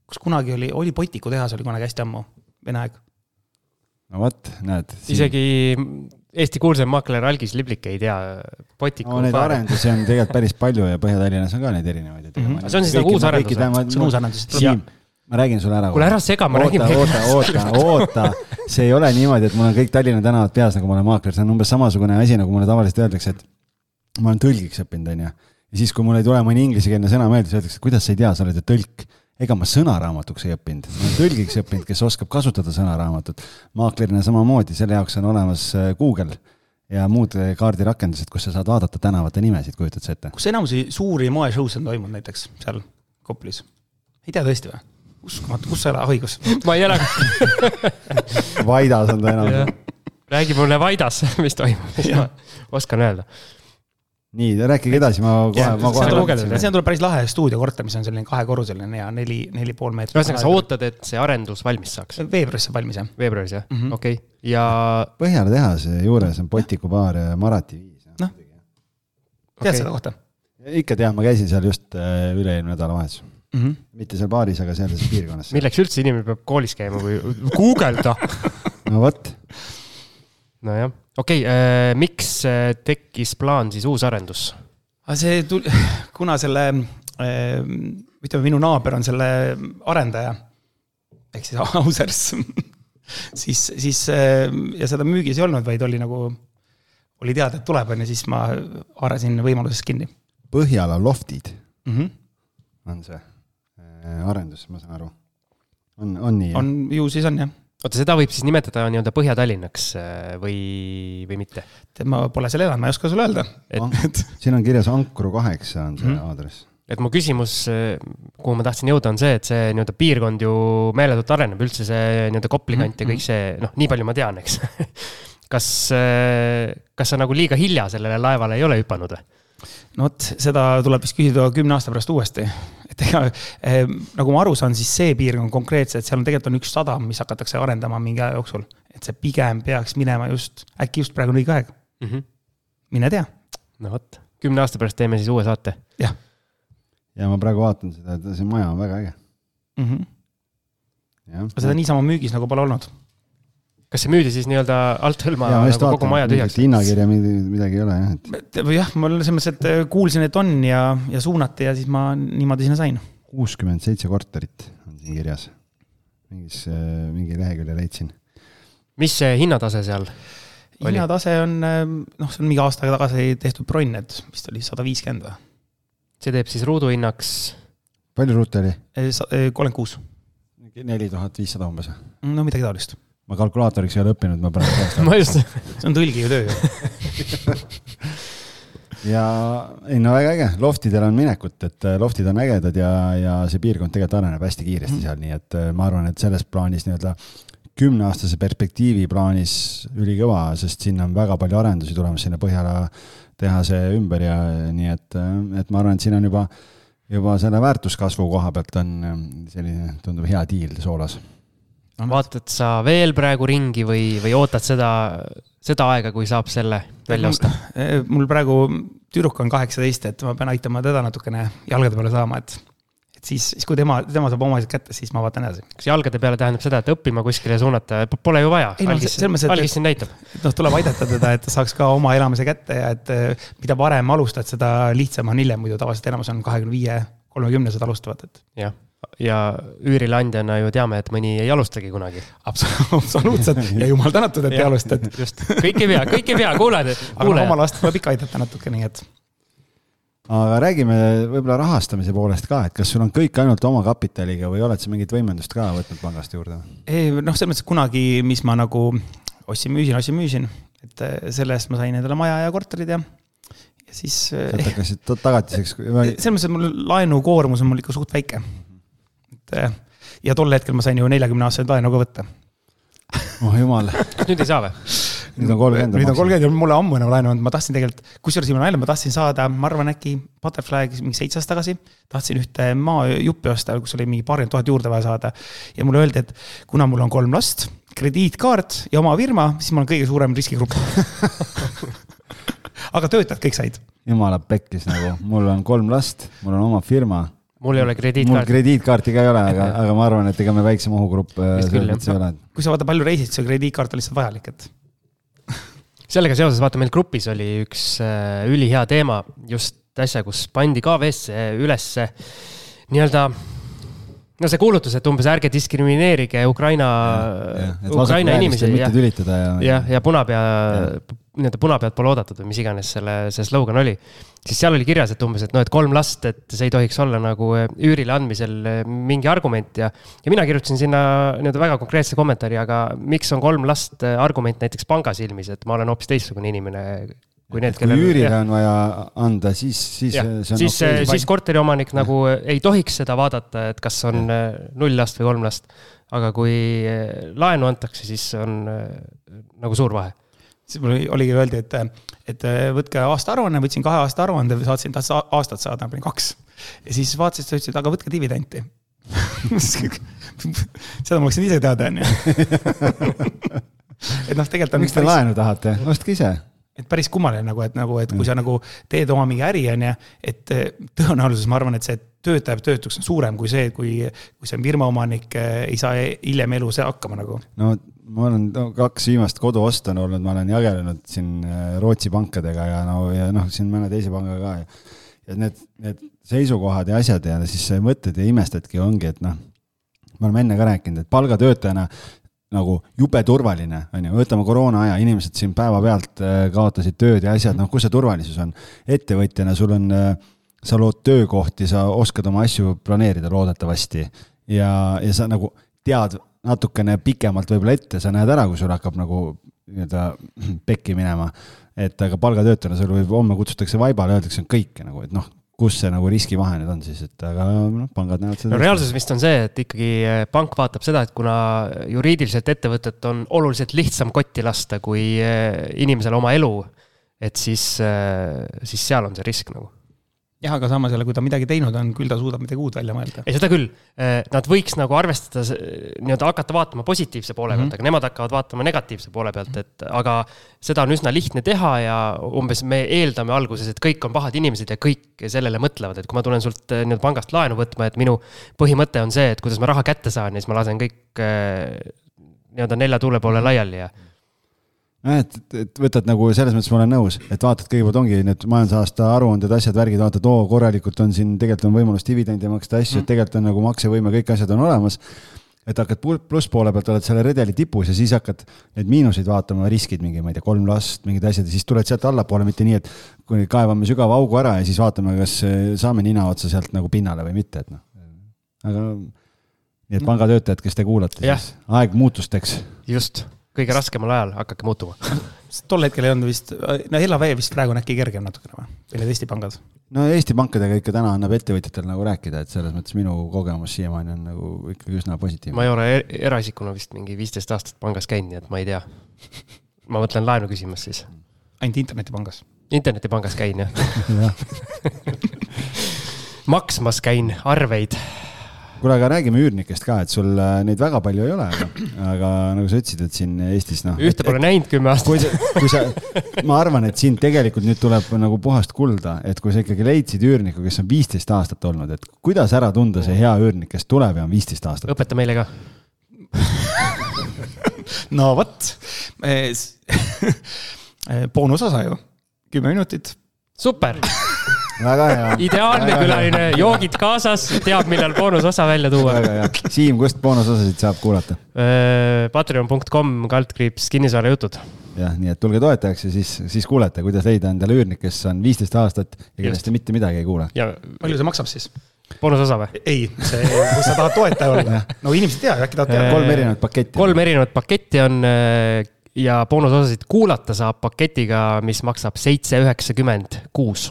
S4: kus kunagi oli, oli Potiku tehas oli kunagi hästi ammu, Vene aeg.
S3: No vot, näed.
S2: isegi Eesti kuulsam maakler Algis Liblik ei tea
S3: no, neid arendusi on tegelikult päris palju ja Põhja-Tallinnas on ka neid erinevaid mm.
S2: Aga see on siis nagu uus arendus või?
S4: see on uus arendus.
S3: Siim, ma räägin sulle ära.
S2: kuule ära sega, ma räägin
S3: oota, oota, oota, oota, see ei ole niimoodi, et mul on kõik Tallinna tänavad peas, nagu ma olen maakler, see on umbes samasugune asi, nagu mulle tavaliselt öeldakse, et ma olen tõlgiks õppinud, onju. ja siis, kui mul ei tule mõni inglisekeelne sõna meelde, siis öeldakse, kuidas sa ei tea, sa oled ju tõlk. Ega ma sõnaraamatuks ei õppinud, ma olen tõlgiks õppinud, kes oskab kasutada sõnaraamatut. maaklerina samamoodi, selle jaoks on olemas äh, Google ja muud äh, kaardirakendused, kus sa saad vaadata tänavate nimesid, kujutad sa ette?
S4: kus enamusi suuri moeshow'sid on toimunud näiteks seal Koplis? ei tea tõesti või? uskumatu, kus sa elad, õigus.
S2: ma ei ela.
S3: Vaidas on ta enam.
S2: räägi mulle Vaidas, mis toimub, mis ma oskan öelda.
S3: nii, rääkige edasi, ma kohe, ma kohe
S4: sinna tuleb päris lahe stuudiokorter, mis on selline kahekorruseline ja neli, neli pool meetrit.
S2: ühesõnaga, sa ootad, et see arendus valmis saaks?
S4: veebruaris saab valmis jah.
S2: veebruaris jah mm. -hmm., okei okay., ja
S3: Põhjala tehase juures on Botiku baar ja Marati viis.
S4: Noh. tead
S2: Okei.
S4: okay. seda kohta
S3: ikka tean, ma käisin seal just äh, üle-eelmine nädalavahetus.
S4: mm? -hmm.
S3: mitte seal baaris, aga sealses piirkonnas.
S2: milleks üldse inimene peab koolis käima või guugelda?
S3: no vot,
S2: nojah, okei okay,, miks äh, tekkis plaan siis uus arendus?
S4: aga see tuli, kuna selle, ütleme, minu naaber on selle arendaja ehk siis Ausers, siis, siis äh, ja seda müügis ei olnud, vaid oli nagu, oli teada, et tuleb, on ju, siis ma haarasin võimalusest kinni
S3: Põhjala loftid
S4: mm. -hmm.
S3: on see äh, arendus, ma saan aru. on, on nii?
S4: on, ju siis on jah,
S2: oota, seda võib siis nimetada nii-öelda Põhja-Tallinnaks äh, või, või mitte?
S4: ma pole seal elanud, ma ei oska sulle öelda.
S2: et,
S3: siin on kirjas Ankru kaheksa on see mm
S4: Mhm.
S3: -hmm. aadress.
S2: et mu küsimus, kuhu ma tahtsin jõuda, on see, et see nii-öelda piirkond ju meeletult areneb, üldse see nii-öelda Kopli kant ja kõik see, noh, nii palju ma tean, eks. kas, kas sa nagu liiga hilja sellele laevale ei ole hüpanud või?
S4: No vot, seda tuleb vist küsida kümne aasta pärast uuesti. et ega eh, nagu ma aru saan, siis see piirkond konkreetselt, seal on tegelikult on üks sadam, mis hakatakse arendama mingi aja jooksul. et see pigem peaks minema just, äkki just praegu on õige aeg, mine tea.
S2: no vot, kümne aasta pärast teeme siis uue saate.
S4: jah
S3: ja ma praegu vaatan seda, et see maja on väga äge.
S4: mm. -hmm. aga seda niisama müügis nagu pole olnud.
S2: Kas see müüdi siis nii-öelda alt hõlma
S3: ja
S2: nagu kogu maja tühjaks?
S3: hinnakirja, midagi ei ole jah, et
S4: või jah, ma selles mõttes, et äh, kuulsin, et on ja, ja suunati ja siis ma niimoodi sinna sain.
S3: kuuskümmend seitse korterit on siin kirjas. mingis, mingi lehekülje leidsin.
S2: mis see hinnatase seal? Oli.
S4: hinnatase on, noh, see on mingi aasta tagasi tehtud bronn, et vist oli sada viiskümmend või?
S2: see teeb siis ruuduhinnaks,
S3: palju ruute oli?
S4: kolmkümmend kuus,
S3: neli tuhat viissada umbes.
S4: no midagi taolist.
S3: Ma kalkulaatoriks ei ole õppinud, ma praegu peast
S2: ma just,
S4: see on tõlgi ju töö ju.
S3: ja ei no väga äge, loftidel on minekut, et äh, loftid on ägedad ja, ja see piirkond tegelikult areneb hästi kiiresti seal, nii et äh, ma arvan, et selles plaanis nii-öelda kümneaastase perspektiivi plaanis ülikõva, sest sinna on väga palju arendusi tulemas sinna Põhjala tehase ümber ja nii et, et ma arvan, et siin on juba, juba selle väärtuskasvu koha pealt on äh, selline, tundub hea diil soolas.
S2: Vaatad sa veel praegu ringi või, või ootad seda, seda aega, kui saab selle välja osta?
S4: mul praegu tüdruk on kaheksateist, et ma pean aitama teda natukene jalgade peale saama, et, et siis, siis kui tema, tema saab oma asjad kätte, siis ma vaatan edasi.
S2: kas jalgade peale tähendab seda, et õppima kuskile suunata, pole ju vaja. Algis, algis siin näitab.
S4: noh, tuleb aidata teda, et ta saaks ka oma elamise kätte ja et eh, mida varem alustad, seda lihtsam on hiljem, muidu tavaliselt enamus on kahekümne viie, kolmekümnesed alustavad, et
S2: jah, ja üürileandjana ju teame, et mõni ei alustagi kunagi.
S4: absoluutselt, absoluutselt ja jumal tänatud, et ei alustad.
S2: just, kõik ei pea, kõik ei pea, kuuled,
S4: aga no, oma. last tuleb ikka aidata natuke, nii et
S3: aga räägime võib-olla rahastamise poolest ka, et kas sul on kõik ainult omakapitaliga või oled sa mingit võimendust ka võtnud pangast juurde?
S4: ei, noh, selles mõttes kunagi, mis ma nagu ostsin-müüsin, ostsin-müüsin, et eh, selle eest ma sain endale maja ja korterid ja, ja siis eh,
S3: sealt hakkasid ta- tagatiseks,
S4: selles mõttes, et mul laenukoormus on mul ikka suht väike. Et eh, ja tol hetkel ma sain ju neljakümne aastaseid laenu ka võtta.
S3: oh jumal,
S2: kas nüüd ei saa või?
S3: nüüd on kolmkümmend.
S4: nüüd on kolmkümmend ja mulle ammu enam laenu andnud, ma tahtsin tegelikult, kusjuures siin on nalja, ma tahtsin saada, ma arvan, äkki Butterfly mingi seitse aastat tagasi. tahtsin ühte maajuppi osta, kus oli mingi paarkümmend tuhat juurde vaja saada. ja mulle öeldi, et kuna mul on kolm last, krediitkaart ja oma firma, siis ma olen kõige suurem riskigrupp. aga töötajad kõik said.
S3: jumala pekkis nagu, mul on kolm last, mul on oma firma,
S2: mul ei ole
S3: mul
S2: krediitkaarti.
S3: krediitkaarti ka ei ole, aga, aga ma arvan, et ega me väiksem ohugrupp äh, selles mõttes ei ole.
S4: kui sa vaata palju reisid, see krediitkaart on lihtsalt vajalik, et
S2: sellega seoses vaata meil grupis oli üks äh, ülihea teema just äsja, kus pandi KV-sse ülesse nii-öelda no see kuulutus, et umbes ärge diskrimineerige Ukraina, Ukraina inimesi
S3: mitte
S2: ja,
S3: tülitada ja.
S2: jah, ja punapea, nii-öelda punapead pole oodatud või mis iganes selle, see slogan oli. siis seal oli kirjas, et umbes, et noh, et kolm last, et see ei tohiks olla nagu üürile andmisel mingi argument ja. ja mina kirjutasin sinna nii-öelda väga konkreetse kommentaari, aga miks on kolm last argument näiteks panga silmis, et ma olen hoopis teistsugune inimene kui need,
S3: kui
S2: kellel.
S3: üürile on vaja anda, siis, siis
S2: siis,
S3: okei.
S2: siis korteriomanik nagu ei tohiks seda vaadata, et kas on äh, null last või kolm last. aga kui laenu antakse, siis on nagu suur vahe.
S4: Siis mul oli- oligi öeldi, et, et võtke aastaaruanne, võtsin kahe aasta aruande, saatsin, tahtsin a- aastat saada, panin kaks. ja siis vaatasid, sa ütlesid, aga võtke dividenti. seda ma oleksin ise teada, onju. et noh, tegelikult on
S3: miks te
S4: päris-
S3: laenu tahate, ostke ise.
S4: et päris kummaline nagu, et nagu, et kui sa nagu teed oma mingi äri, on ju, et tõenäosus, ma arvan, et see töötaja jääb töötuks on suurem kui see, kui, kui see firma omanik ei saa hiljem elus hakkama nagu.
S3: no ma olen no, kaks viimast kodu ostnud olnud, ma olen jagelenud siin äh, Rootsi pankadega ja no ja noh, siin mõne teise pangaga ka ja. ja need, need seisukohad ja asjad ja siis mõtled ja imestadki, ongi, et noh, me oleme enne ka rääkinud, et palgatöötajana nagu jube turvaline, on ju, võtame koroona aja, inimesed siin päevapealt äh, kaotasid tööd ja asjad, noh, kus see turvalisus on? ettevõtjana sul on, sa lood töökohti, sa oskad oma asju planeerida loodetavasti ja, ja sa nagu tead natukene pikemalt võib-olla ette, sa näed ära, kui sul hakkab nagu nii-öelda pekki minema. et aga palgatöötajana sul võib, homme kutsutakse vaibale, öeldakse kõike nagu, et noh, kus see nagu riskivahe nüüd on siis, et aga noh, pangad näevad seda.
S2: no reaalsus vist on see, et ikkagi eh, pank vaatab seda, et kuna juriidiliselt ettevõtet on oluliselt lihtsam kotti lasta kui eh, inimesele oma elu, et siis, siis seal on see risk nagu.
S4: jah, aga samas jälle, kui ta midagi teinud on, küll ta suudab midagi uut välja mõelda.
S2: ei, seda küll. Nad võiks nagu arvestada, nii-öelda hakata vaatama positiivse poole pealt mm. -hmm. aga nemad hakkavad vaatama negatiivse poole pealt, et aga seda on üsna lihtne teha ja umbes me eeldame alguses, et kõik on pahad inimesed ja kõik sellele mõtlevad, et kui ma tulen sult eh, nii-öelda pangast laenu võtma, et minu põhimõte on see, et kuidas ma raha kätte saan ja siis ma lasen kõik eh, nii-öelda nelja tuule poole laiali ja
S3: jah, et, et võtad nagu selles mõttes ma olen nõus, et vaatad kõigepealt ongi need majandusaasta aruanded, asjad, värgid, vaatad, oo korralikult on siin, tegelikult on võimalus dividende maksta, asju, et tegelikult on nagu maksevõime, kõik asjad on olemas. et hakkad plusspoole pealt, oled selle redeli tipus ja siis hakkad neid miinuseid vaatama, riskid mingi, ma ei tea, kolm last, mingid asjad ja siis tuled sealt allapoole, mitte nii, et kui kaevame sügava augu ära ja siis vaatame, kas eh, saame nina otsa sealt nagu pinnale või mitte, et noh. aga nii et pangatöötajad, kes te kuulate, aeg muutusteks.
S2: Just, kõige raskemal ajal hakake muutuma.
S4: tol hetkel ei olnud vist, no Elavee vist praegu on äkki kergem natukene või? või need Eesti pangad?
S3: no Eesti pankadega ikka täna annab ettevõtjatele nagu rääkida, et selles mõttes minu kogemus siiamaani on nagu ikkagi üsna positiivne.
S2: ma ei ole er- eraisikuna vist mingi viisteist aastat pangas käinud, nii et ma ei tea. ma mõtlen laenu küsimas siis.
S4: ainult internetipangas.
S2: internetipangas käin jah,
S3: jah,
S2: maksmas käin arveid.
S3: kuule, aga räägime üürnikest ka, et sul äh, neid väga palju ei ole, aga, aga nagu sa ütlesid, et siin Eestis noh.
S2: ühte pole näinud kümme aastat.
S3: kui sa, kui sa, ma arvan, et siin tegelikult nüüd tuleb nagu puhast kulda, et kui sa ikkagi leidsid üürniku, kes on viisteist aastat olnud, et kuidas ära tunda see hea üürnik, kes tuleb ja on viisteist aastat?
S2: õpeta meile ka.
S4: no vot, boonusosa ju, kümme minutit.
S2: super,
S3: väga hea.
S2: ideaalne külaline, joogid kaasas, teab, millal boonusosa välja tuua.
S3: väga hea. Siim, kust boonusosasid saab kuulata?
S2: Patreon.com kaldkriips kinnisvarajutud.
S3: jah, nii et tulge toetajaks ja siis, siis kuulete, kuidas leida endale üürnik, kes on viisteist aastat ja kellest te mitte midagi ei kuule.
S2: ja
S4: palju see maksab siis?
S2: boonusosa või?
S4: ei, see, kui sa tahad toetaja olla. no inimesed ei tea, äkki tahavad teada.
S3: kolm erinevat paketti.
S2: kolm erinevat paketti on äh, ja boonusosasid kuulata saab paketiga, mis maksab seitse üheksakümmend kuus.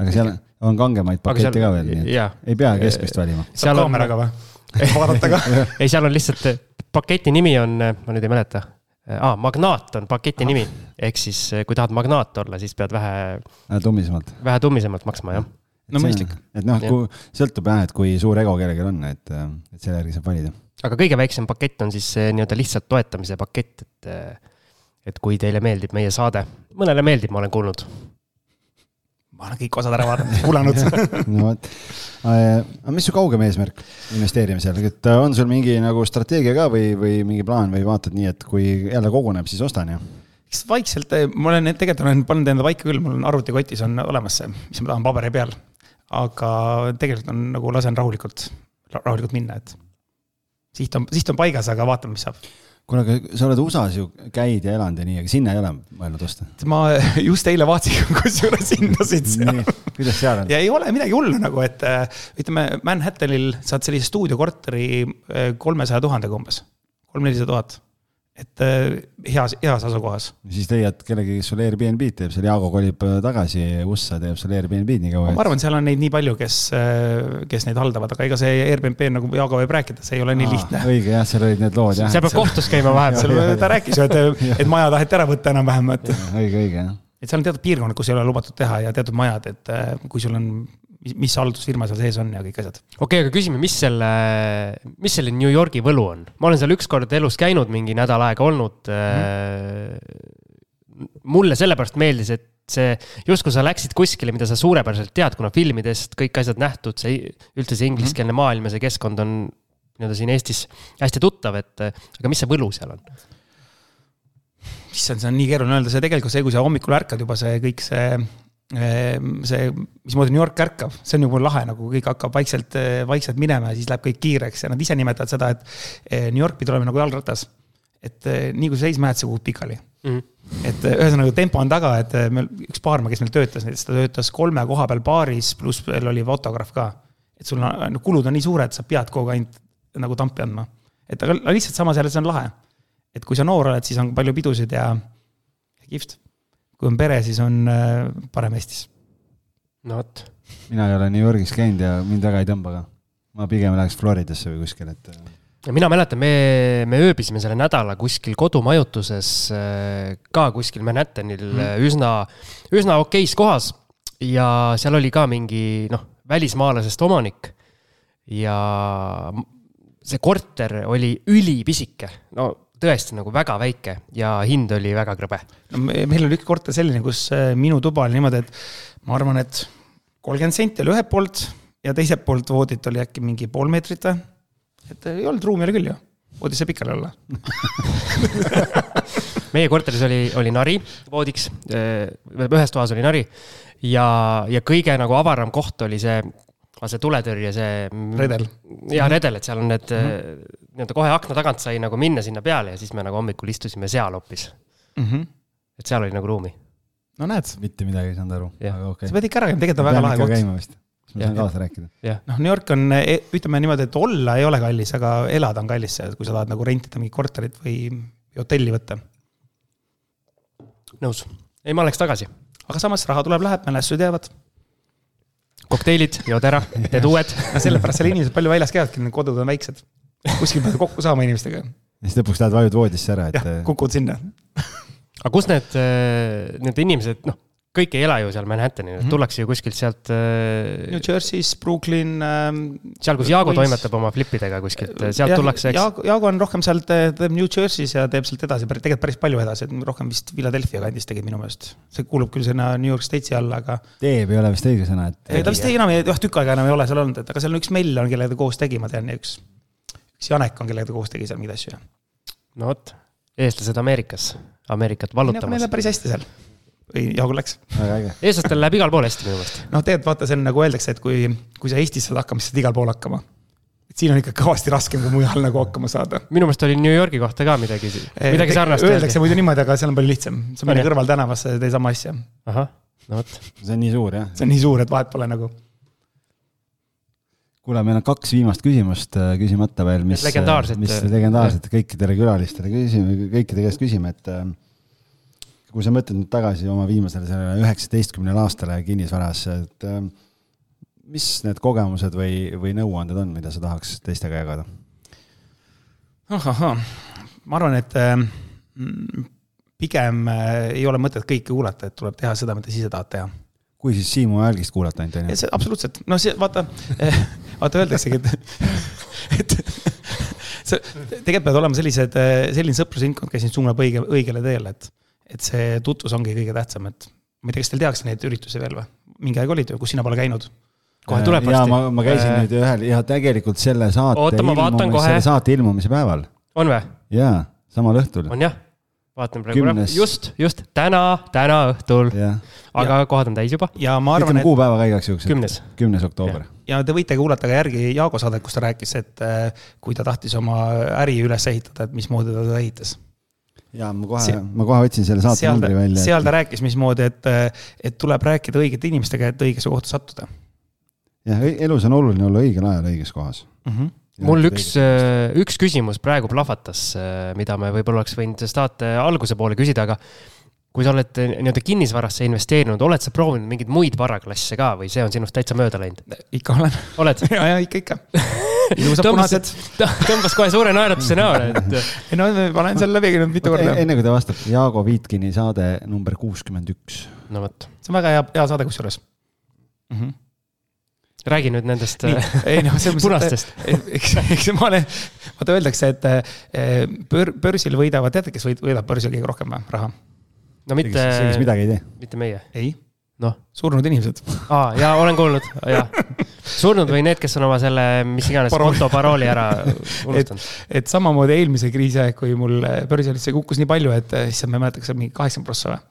S3: Aga seal on kangemaid pakette ka veel, nii et
S2: jaa,
S3: ei pea keskmist valima.
S4: saab kaameraga või? vaadata ka.
S2: ei, seal on lihtsalt, paketi nimi on, ma nüüd ei mäleta ah,, Magnaat on paketi nimi, ehk siis kui tahad magnaat olla, siis pead vähe,
S3: tummisemalt.
S2: vähe tummisemalt maksma, jah.
S4: no mõistlik.
S3: et noh,
S2: Jah.
S3: kui sõltub jah, et kui suur ego kellelgi on, et, et selle järgi saab valida.
S2: aga kõige väiksem pakett on siis see nii-öelda lihtsalt toetamise pakett, et et kui teile meeldib meie saade, mõnele meeldib, ma olen kuulnud.
S4: Ma olen kõik osad ära vaadanud, kuulanud
S3: no vot, aga mis su kaugem eesmärk investeerimisel, et äh, on sul mingi nagu strateegia ka või, või mingi plaan või vaatad nii, et kui jälle koguneb, siis ostan ja?
S4: eks vaikselt, äh, ma olen tegelikult olen pannud enda paika küll, mul on arvutikotis on olemas see, mis ma tahan paberi peal. aga tegelikult on nagu lasen rahulikult, rahulikult minna, et siht on, siht on paigas, aga vaatame, mis saab
S3: kuule, aga sa oled USA-s ju käid ja elanud ja nii, aga sinna ei ole mõelnud osta?
S4: ma just eile vaatasin kusjuures hindasid seal.
S3: kuidas seal on?
S4: ja ei ole midagi hullu nagu, et äh, ütleme, Manhattanil saad sellise stuudiokorteri äh, kolmesaja tuhandega umbes, kolm-nelisada tuhat et äh, heas, heas asukohas.
S3: siis leiad kellegi, kes sul Airbnb-d teeb, seal Jaago kolib äh, tagasi USA, teeb seal Airbnb-d nii kaua.
S4: ma arvan, seal on neid nii palju, kes, äh, kes neid haldavad, aga ega see Airbnb nagu Jaago võib rääkida, see ei ole nii Aa, lihtne.
S3: õige jah, seal olid need lood jah.
S2: seal peab kohtus käima vahepeal.
S4: ta rääkis ju, et, et maja taheti ära võtta enam-vähem, et.
S3: õige, õige jah
S4: et seal on teatud piirkonnad, kus ei ole lubatud teha ja teatud majad, et kui sul on mis, haldusfirma seal sees on ja kõik asjad.
S2: okei okay,, aga küsime, mis selle, mis selle New Yorgi võlu on? ma olen seal ükskord elus käinud, mingi nädal aega olnud mm.. mulle sellepärast meeldis, et see, justkui sa läksid kuskile, mida sa suurepäraselt tead, kuna filmidest kõik asjad nähtud, see üldse see ingliskeelne mm. maailm ja see keskkond on nii-öelda siin Eestis hästi tuttav, et aga mis see võlu seal on?
S4: issand, see on nii keeruline öelda, see tegelikult see, kui sa hommikul ärkad juba see kõik see see, mismoodi New York ärkab, see on nagu lahe, nagu kõik hakkab vaikselt, vaikselt minema ja siis läheb kõik kiireks ja nad ise nimetavad seda, et eh, New York pidi olema nagu jalgratas. et eh, nii kui sa seisma jääd, sa kukud pikali mm. -hmm. et eh, ühesõnaga tempo on taga, et meil üks baarma, kes meil töötas, näiteks ta töötas kolme koha peal baaris, pluss veel oli fotograaf ka. et sul on, kulud on nii suured, sa pead kogu aeg ainult nagu tampi andma. et aga lihtsalt samas jälle see on lahe. et kui sa noor oled, siis on palju pidusid ja kihvt kui on pere, siis on äh, parem Eestis.
S2: no vot.
S3: mina ei ole New Yorgis käinud ja mind väga ei tõmba ka. ma pigem läheks Floridasse või kuskile, et. Äh.
S2: ja mina mäletan, me, me ööbisime selle nädala kuskil kodumajutuses äh, ka kuskil Manhattanil mm. üsna, üsna okeis kohas. ja seal oli ka mingi noh, välismaalasest omanik. ja see korter oli ülipisike, no tõesti nagu väga väike ja hind oli väga krõbe.
S4: no meil oli üks korter selline, kus äh, minu tuba oli niimoodi, et ma arvan, et kolmkümmend senti oli ühelt poolt ja teiselt poolt voodit oli äkki mingi pool meetrit või. et ei olnud ruumi oli küll ju, voodis sai pikali olla
S2: meie korteris oli, oli nari voodiks, äh, ühes toas oli nari ja, ja kõige nagu avaram koht oli see aga see tuletõrje, see.
S4: redel.
S2: ja redel, et seal on need mm -hmm. nii-öelda kohe akna tagant sai nagu minna sinna peale ja siis me nagu hommikul istusime seal hoopis mm. -hmm. et seal oli nagu ruumi.
S4: no näed.
S3: mitte midagi ei saanud aru,
S4: aga okei okay.. sa pead ikka ära käima, tegelikult on väga lahe koht.
S3: siis ma saan kaasa rääkida.
S4: noh, New York on, e, ütleme niimoodi, et olla ei ole kallis, aga elada on kallis, kui sa tahad nagu rentida mingit korterit või hotelli võtta.
S2: nõus, ei, ma läheks tagasi.
S4: aga samas raha tuleb, läheb, mälestused jäävad
S2: kokteilid, jood ära, teed uued.
S4: no sellepärast seal inimesed palju väljas käivadki, need kodud on väiksed. kuskil pead kokku saama inimestega.
S3: ja siis lõpuks lähed vajud voodisse ära, et.
S4: kukud sinna.
S2: aga kus need, äh, need inimesed, noh kõik ei ela ju seal Manhattanil mm, -hmm. tullakse ju kuskilt sealt
S4: äh.... New Jersey's, Brooklyn äh,.
S2: seal, kus Jaago Queens. toimetab oma flipidega kuskilt, sealt ja, tullakse, eks.
S4: Jaago, Jaago on rohkem sealt, teeb New Jersey's ja teeb sealt edasi, tegelikult päris palju edasi, et rohkem vist Philadelphia kandis tegid minu meelest. see kuulub küll sinna New York States'i alla, aga.
S3: teeb ei ole vist õige sõna, et.
S4: ei, ta vist ei, enam ei, jah, tükk aega enam ei ole seal olnud, et aga seal on üks Mell on, kellega ta koos tegi, ma tean, ja üks, üks Janek on, kellega ta koos tegi seal mingeid asju.
S2: no vot, eestlased Ameerikas, Ameerikat vallutamas.
S4: Neil läheb päris hästi seal või jagu läks.
S2: eestlastel läheb igal pool hästi minu meelest.
S4: noh, tegelikult vaata, see on nagu öeldakse, et kui, kui sa Eestis saad hakkama, siis saad igal pool hakkama. et siin on ikka kõvasti raskem kui mujal nagu hakkama saada.
S2: minu meelest oli New Yorgi kohta ka midagi, midagi sarnast.
S4: Öeldakse muidu niimoodi, aga seal on palju lihtsam. sa minna kõrvaltänavasse, teed sama asja.
S2: ahah, no vot.
S3: see on nii suur, jah?
S4: see on nii suur, et vahet pole nagu
S3: kuule, meil on kaks viimast küsimust äh, küsimata veel, mis, mis legendaarsed kõikidele külalistele küsime, kõikide käest küsime, et äh, kui sa mõtled nüüd tagasi oma viimasele sellele üheksateistkümnele aastale kinnisvaras, et äh, mis need kogemused või, või nõuanded on, mida sa tahaks teistega jagada?
S4: ahahah, ma arvan, et äh, pigem äh, ei ole mõtet kõike kuulata, et tuleb teha seda, mida ise tahad teha
S3: kui siis Siimu Välgist kuulata ainult, on
S4: ju? absoluutselt, no see, vaata, vaata öeldaksegi, et, et see, tegelikult peavad olema sellised, selline sõprusringkond, kes sind suunab õige, õigele teele, et et see tutvus ongi kõige tähtsam, et ma ei tea, kas teil tehakse neid üritusi veel või? mingi aeg olid ju, kus sina pole käinud.
S2: kohe tuleb
S3: ja
S2: varsti.
S3: ma, ma käisin
S2: Äh,
S3: nüüd ühel ja tegelikult selle saate
S2: Oota, vaatan kohe.
S3: selle saate ilmumise päeval
S2: on või?
S3: ja samal õhtul.
S2: on jah? vaatan praegu
S3: Kümnes.,
S2: just, just täna, täna õhtul, aga kohad on täis juba.
S4: ja ma arvan, et
S3: kuupäeva ka igaks juhuks.
S2: kümnes.
S3: kümnes oktoober.
S4: ja te võite kuulata ka järgi Jaago saadet, kus ta rääkis, et äh, kui ta tahtis oma äri üles ehitada, et mismoodi ta seda ehitas.
S3: Ja ma kohe ma kohe otsin selle saate numbri, välja.
S4: seal ta rääkis, mismoodi, et, et tuleb rääkida õigete inimestega, et õigesse kohta sattuda
S3: jah, elus on oluline olla õigel ajal õiges kohas.
S4: mm. -hmm.
S2: mul üks, üks küsimus praegu plahvatas, mida me võib-olla oleks võinud saate alguse poole küsida, aga kui sa oled nii-öelda kinnisvarasse investeerinud, oled sa proovinud mingeid muid varaklasse ka või see on sinust täitsa mööda läinud?
S4: ikka olen.
S2: oled?
S4: ja, ja ikka, ikka. ilusad punased.,
S2: tõmbas kohe suure naeratuse näole, et
S4: ei no ma olen seal läbi käinud mitu korda.
S3: enne kui ta vastab, Jaago Viitkini saade number kuuskümmend üks.
S2: no vot,
S4: see on väga hea, hea saade kusjuures mm. -hmm.
S2: räägi nüüd nendest
S4: nii, ei noh, selles mõttes,
S2: punastest.
S4: eks, eks ma olen, vaata öeldakse, et eh, bör, börsil võidavad, teate, kes võid- võidab börsil kõige rohkem raha?
S2: No mitte
S3: see, kes, midagi ei tee.
S2: mitte meie,
S4: ei,
S2: noh.
S4: surnud inimesed.
S2: aa, jaa, olen kuulnud, jah. surnud või need, kes on oma selle, mis iganes
S4: Parooli.
S2: konto parooli ära unustanud.
S4: et samamoodi eelmise kriisi aeg, kui mul börsil see kukkus nii palju, et eh, issand, ma ei mäleta, kas see on mingi kaheksakümmend prossa või.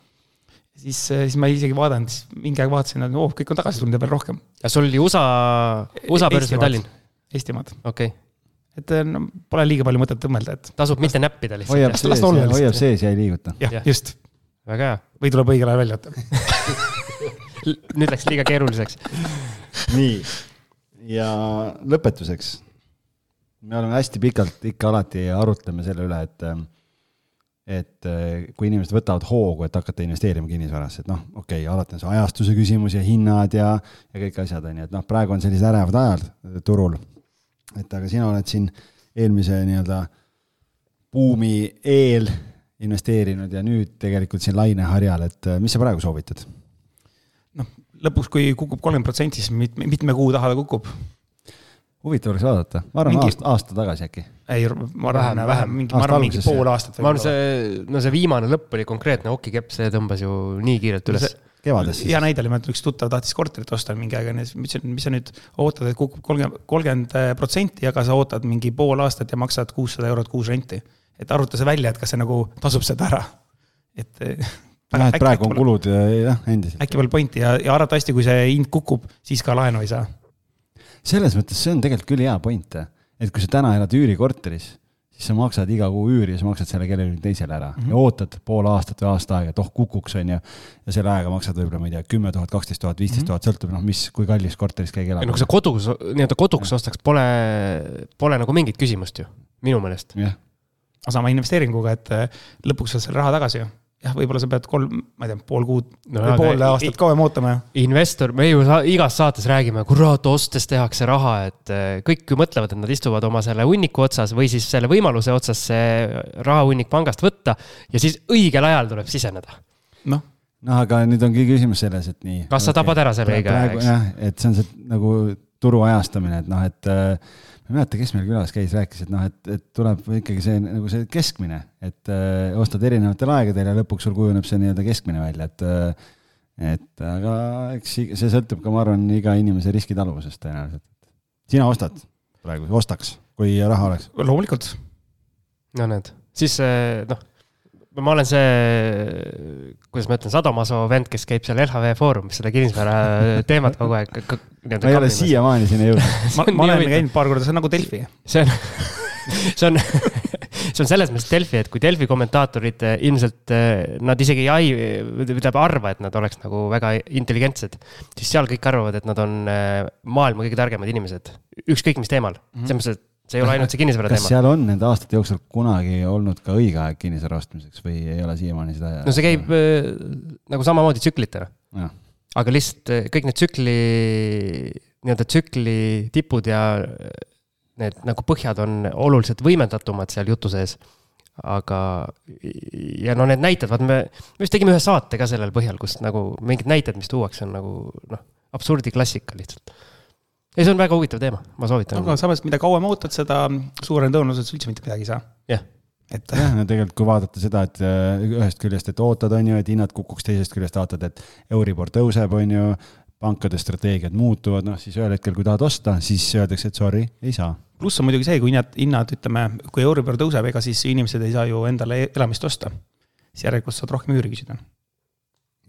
S4: siis, siis ma ei isegi vaadanud, siis mingi aeg vaatasin, et oo, kõik on tagasi tulnud ja veel rohkem.
S2: ja sul oli USA, USA börs või. Tallinn?
S4: Eestimaad,
S2: okei okay.,
S4: et no, pole liiga palju mõtet õmmelda, et
S2: tasub mitte näppida
S3: hoiab
S2: lihtsalt.
S4: las
S3: sees hoiab sees ja ei liiguta.
S4: jah
S2: Jah.
S4: ja., just,
S2: väga hea.
S4: või tuleb õigel ajal välja võtta.
S2: nüüd läks liiga keeruliseks.
S3: nii, ja lõpetuseks. me oleme hästi pikalt ikka alati arutleme selle üle, et, et kui inimesed võtavad hoogu, et hakata investeerima kinnisvarasse, et noh, okei okay,, alati on see ajastuse küsimus ja hinnad ja, ja kõik asjad on ju, et noh, praegu on sellised ärevad ajad turul. et aga sina oled siin eelmise nii-öelda buumi eel investeerinud ja nüüd tegelikult siin laineharjal, et eh, mis sa praegu soovitad?
S4: noh, lõpuks, kui kukub kolmkümmend protsenti, siis mit, mitme kuu taha ta kukub?
S3: huvitav oleks vaadata, ma arvan
S4: Mingi-
S3: aasta, aasta tagasi äkki.
S4: ei, ma arvan
S2: Vähem,,
S4: vähem, mingi, ma arvan, mingi pool aastat
S2: ma arvan, see, no see viimane lõpp oli konkreetne okikepp, see tõmbas ju nii kiirelt üles.
S3: kevades siis
S4: hea. näide oli, ma ütlen, üks tuttav tahtis korterit osta mingi aeg onju, siis ma ütlesin, mis sa nüüd ootad, et kukub kolmkümmend, kolmkümmend protsenti, aga sa ootad mingi pool aastat ja maksad kuussada eurot kuus renti. Et arvuta see välja, et kas see nagu tasub seda ära. et.
S3: jah, et praegu on kulud eh, jah, endiselt.
S4: äkki pole pointi ja, ja arvatavasti, kui see hind kukub, siis ka laenu ei saa.
S3: selles mõttes see on tegelikult küll hea point, et kui sa täna elad üürikorteris, siis sa maksad iga kuu üüri ja sa maksad selle kellelegi teisele ära mm -hmm. ja ootad pool aastat või aasta aega, et oh kukuks, on ju. ja selle ajaga maksad võib-olla, ma ei tea, kümme tuhat, kaksteist tuhat, viisteist tuhat, sõltub noh, mis, kui kallis korteris keegi elab.
S2: no kui sa kodus, nii-öelda koduks ostaks, pole, pole nagu mingit küsimust ju, minu meelest.
S3: jah,
S4: sama investeeringuga, et eh, lõpuks saad selle raha tagasi ju. jah, võib-olla sa pead kolm, ma ei tea, pool kuud
S2: No
S4: või pool aastat kauem ootama
S2: investor, me ju sa, igas saates räägime, kurat, ostes tehakse raha, et eh, kõik ju mõtlevad, et nad istuvad oma selle hunniku otsas või siis selle võimaluse otsas see rahahunnik pangast võtta ja siis õigel ajal tuleb siseneda.
S4: noh,
S3: noh, aga nüüd ongi küsimus selles, et nii.
S2: Kas sa tabad ära selle õige aja, eks?
S3: jah, et see on see nagu turu ajastamine, et noh, et äh, ma ei mäleta, kes meil külas käis, rääkis, et noh, et, et tuleb ikkagi see nagu see keskmine, et äh, ostad erinevatel aegadel ja lõpuks sul kujuneb see nii-öelda keskmine välja, et äh, et aga eks see sõltub ka, ma arvan, iga inimese riskitaluvusest tõenäoliselt. sina ostad praegu, ostaks, kui raha oleks?
S4: loomulikult.
S2: no näed, siis eh, noh, ma olen see, kuidas ma ütlen, sadomaso vend, kes käib seal LHV Foorumis seda kinnisvara teemat kogu aeg.
S3: ma ei ole. siiamaani sinna jõudnud.
S4: ma, ma olen käinud paar korda, see on nagu Delfi.
S2: see on, see on, see on selles mõttes Delfi, et kui Delfi kommentaatorid eh, ilmselt, nad isegi ei ai- või tähendab arva, et nad oleks nagu väga intelligentsed, siis seal kõik arvavad, et nad on eh, maailma kõige targemad inimesed, ükskõik mis teemal mm. -hmm. selles mõttes, et see ei ole ainult see kinnisvara
S3: kas
S2: teema.
S3: seal on nende aastate jooksul kunagi olnud ka õige aeg kinnisvara ostmiseks või ei ole siiamaani seda?
S2: no see käib eh, nagu samamoodi tsüklitena, aga lihtsalt eh, kõik need tsükli, nii-öelda tsükli tipud ja eh, need nagu põhjad on oluliselt võimendatumad seal jutu sees. aga, ja no need näited, vaat me, me vist tegime ühe saate ka sellel põhjal, kus nagu mingid näited, mis tuuakse, on nagu noh, absurdiklassika lihtsalt. Ja see on väga huvitav teema, ma soovitan.
S4: aga samas, mida kauem ootad, seda suurem tõenäosus, et sa üldse mitte midagi ei saa.
S2: jah,
S4: et
S3: jah, no tegelikult kui vaadata seda, et äh, ühest küljest, et ootad, on ju, et hinnad kukuks, teisest küljest vaatad, et Euribor tõuseb, on ju, pankade strateegiad muutuvad, noh siis ühel hetkel, kui tahad osta, siis öeldakse, et sorry, ei saa.
S4: pluss on muidugi see, kui hinnad, hinnad, ütleme, kui Euribor tõuseb, ega siis inimesed ei saa ju endale elamist osta. siis järelikult saad rohkem üüri küsida.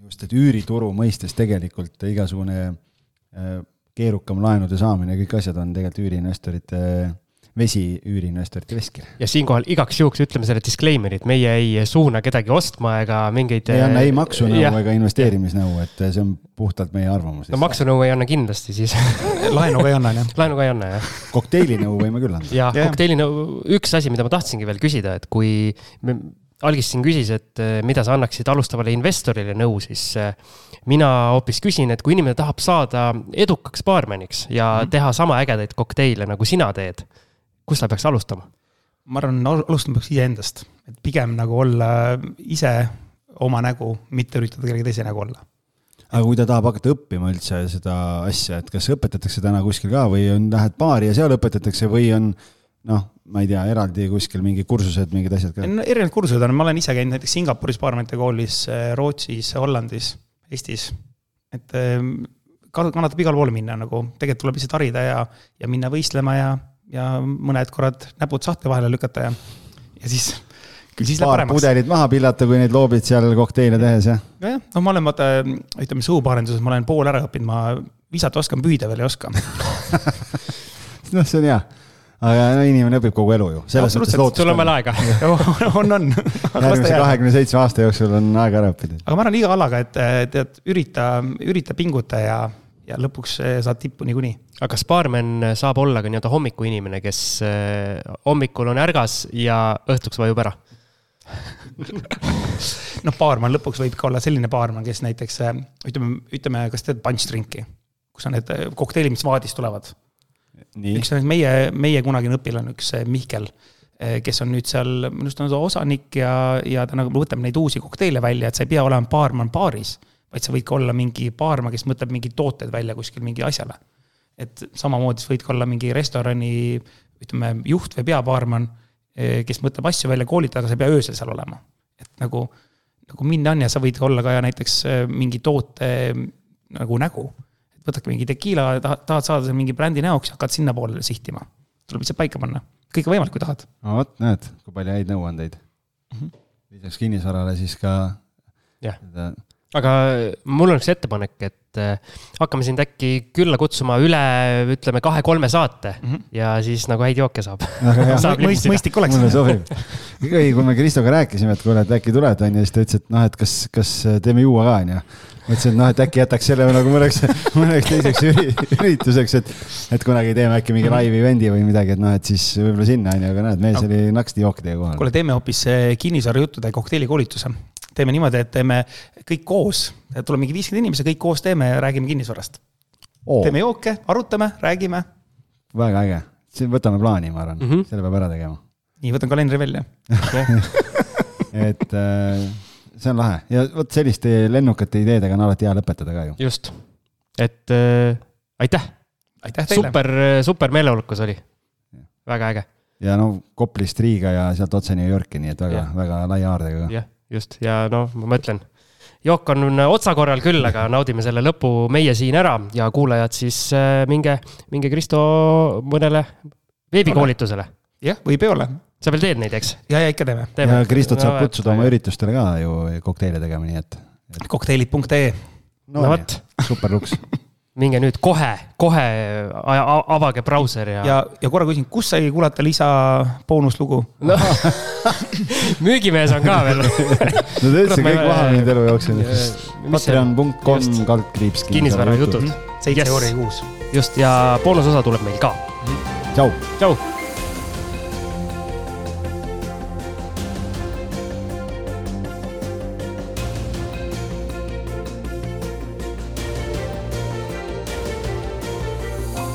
S3: just, et üürituru mõistes tegelikult igasugune äh, keerukam laenude saamine ja kõik asjad on tegelikult üüriinvestorite vesi üüriinvestorite veskil.
S2: ja siinkohal igaks juhuks ütleme selle disclaimer'i, et meie ei suuna kedagi ostma ega mingeid.
S3: ei anna ei maksunõu ega investeerimisnõu, et see on puhtalt meie arvamus.
S2: no maksunõu ei anna kindlasti siis
S4: laenu ka ei anna, jah.
S2: laenu ka ei anna, jah.
S3: kokteilinõu võime küll anda.
S2: jah, kokteilinõu, üks asi, mida ma tahtsingi veel küsida, et kui me Algis siin küsis, et eh, mida sa annaksid alustavale investorile nõu, siis eh, mina hoopis küsin, et kui inimene tahab saada edukaks baarmeniks ja mm -hmm. teha sama ägedaid kokteile, nagu sina teed kust ta peaks alustama?
S4: ma arvan, alustama peaks iseendast, et pigem nagu olla ise oma nägu, mitte üritada kellegi teise nägu olla.
S3: aga kui ta tahab hakata õppima üldse seda asja, et kas õpetatakse täna kuskil ka või on, lähed baari ja seal õpetatakse või on noh, ma ei tea, eraldi kuskil mingi kursused, mingid asjad ka?
S4: no erinevad kursused on, ma olen ise käinud näiteks Singapuris baarmenite koolis, Rootsis, Hollandis, Eestis. et ehm, kannatab igal pool minna nagu, tegelikult tuleb lihtsalt harida ja, ja minna võistlema ja ja mõned korrad näpud sahtli vahele lükata ja, ja siis küll siis läheb paremaks.
S3: pudelid maha pillata, kui neid loobid seal kokteile tehes, jah?
S4: nojah, no ma olen vaata, ütleme suupaarenduses ma olen pool ära õppinud, ma visata oskan, püüda veel ei oska
S3: noh, see on hea aga no inimene õpib kogu elu ju.
S2: lootust. sul on veel aega
S4: on, on.
S3: järgmise kahekümne seitsme aasta jooksul on aega ära õppida.
S4: aga ma arvan iga alaga, et tead, ürita, ürita pinguta ja ja lõpuks eh, saad tippu niikuinii.
S2: aga kas baarmen saab olla ka nii-öelda hommikuinimene, kes eh, hommikul on ärgas ja õhtuks vajub ära?
S4: noh, baarman lõpuks võib ka olla selline baarman, kes näiteks eh, ütleme, ütleme, kas tead punch drink'i, kus on need kokteilid, mis vaadist tulevad. Üks meie, meie kunagine õpilane, üks Mihkel, kes on nüüd seal, minu arust on ta osanik ja, ja ta nagu võtab neid uusi kokteile välja, et sa ei pea olema baarman baaris vaid sa võid ka olla mingi baarma, kes mõtleb mingeid tooteid välja kuskil mingi asjale. et samamoodi sa võid ka olla mingi restorani, ütleme, juht või peabaarman, eh, kes mõtleb asju välja, koolitada, aga sa ei pea öösel seal olema. et nagu, nagu minna on ja sa võid olla ka näiteks eh, mingi toote nagu nägu. Et võtadki mingi tekiila, tahad, tahad saada seal mingi brändi näoks ja hakkad sinnapoole sihtima. tuleb lihtsalt paika panna, kõike võimalik, kui tahad.
S3: no vot, näed, kui palju häid nõuandeid mm -hmm.. lisaks kinnisvarale siis ka
S2: jah aga mul on üks ettepanek, et äh, hakkame sind äkki külla kutsuma üle, ütleme kahe-kolme saate mm -hmm. ja siis nagu häid jooke saab.
S4: mõist, mõistlik oleks.
S3: mulle sobib. kui me Kristoga rääkisime, et kuule, et äkki tuled, onju, siis ta ütles, et noh, et kas, kas teeme juua ka, onju. ma ütlesin, et noh, et äkki jätaks selle nagu mõneks, mõneks teiseks ürituseks, et, et kunagi teeme äkki mingi live event'i või midagi, et noh, et siis võib-olla sinna, onju, aga näed, mees no. oli naksti jookidega kohal.
S4: kuule, teeme hoopis äh, kinnisvarajuttude kokteilikoolituse teeme niimoodi, et teeme kõik koos, tuleb mingi viiskümmend inimesi, kõik koos teeme ja räägime kinnisvarast oh.. teeme jooke, arutame, räägime.
S3: väga äge, võtame plaani, ma arvan mm, -hmm. selle peab ära tegema.
S4: nii, võtan kalendri välja
S3: et äh, see on lahe ja vot selliste lennukate ideedega on alati hea lõpetada ka ju.
S2: just, et äh, aitäh.
S4: aitäh teile.
S2: super, super meeleolukas oli, väga äge.
S3: ja no Koplist Riiga ja sealt otse New Yorki, nii et väga, väga laia haardega ka.
S2: jah just, ja noh, ma mõtlen, jook on otsakorral küll, aga naudime selle lõpu meie siin ära ja kuulajad siis äh, minge, minge Kristo mõnele veebikoolitusele.
S4: jah, või peole.
S2: Sa veel teed neid, eks?
S4: ja, ja ikka teeme,
S3: teeme.. ja Kristot saab kutsuda oma üritustele ka ju kokteile tegema, nii et,
S4: et.... kokteilid.ee.
S2: no, no vot.
S3: super luks
S2: minge nüüd kohe, kohe avage brauser ja.
S4: ja, ja korra küsin, kus sai kuulata lisa boonuslugu no.
S2: müügimees on ka veel
S3: no ta ütles kõik maha mind elu jooksul. Patreon.com kaldkriips.
S2: kinnisvarajutud.
S4: seitse euri kuus.
S2: just ja boonusosa tuleb meil ka.
S3: tšau.
S2: tšau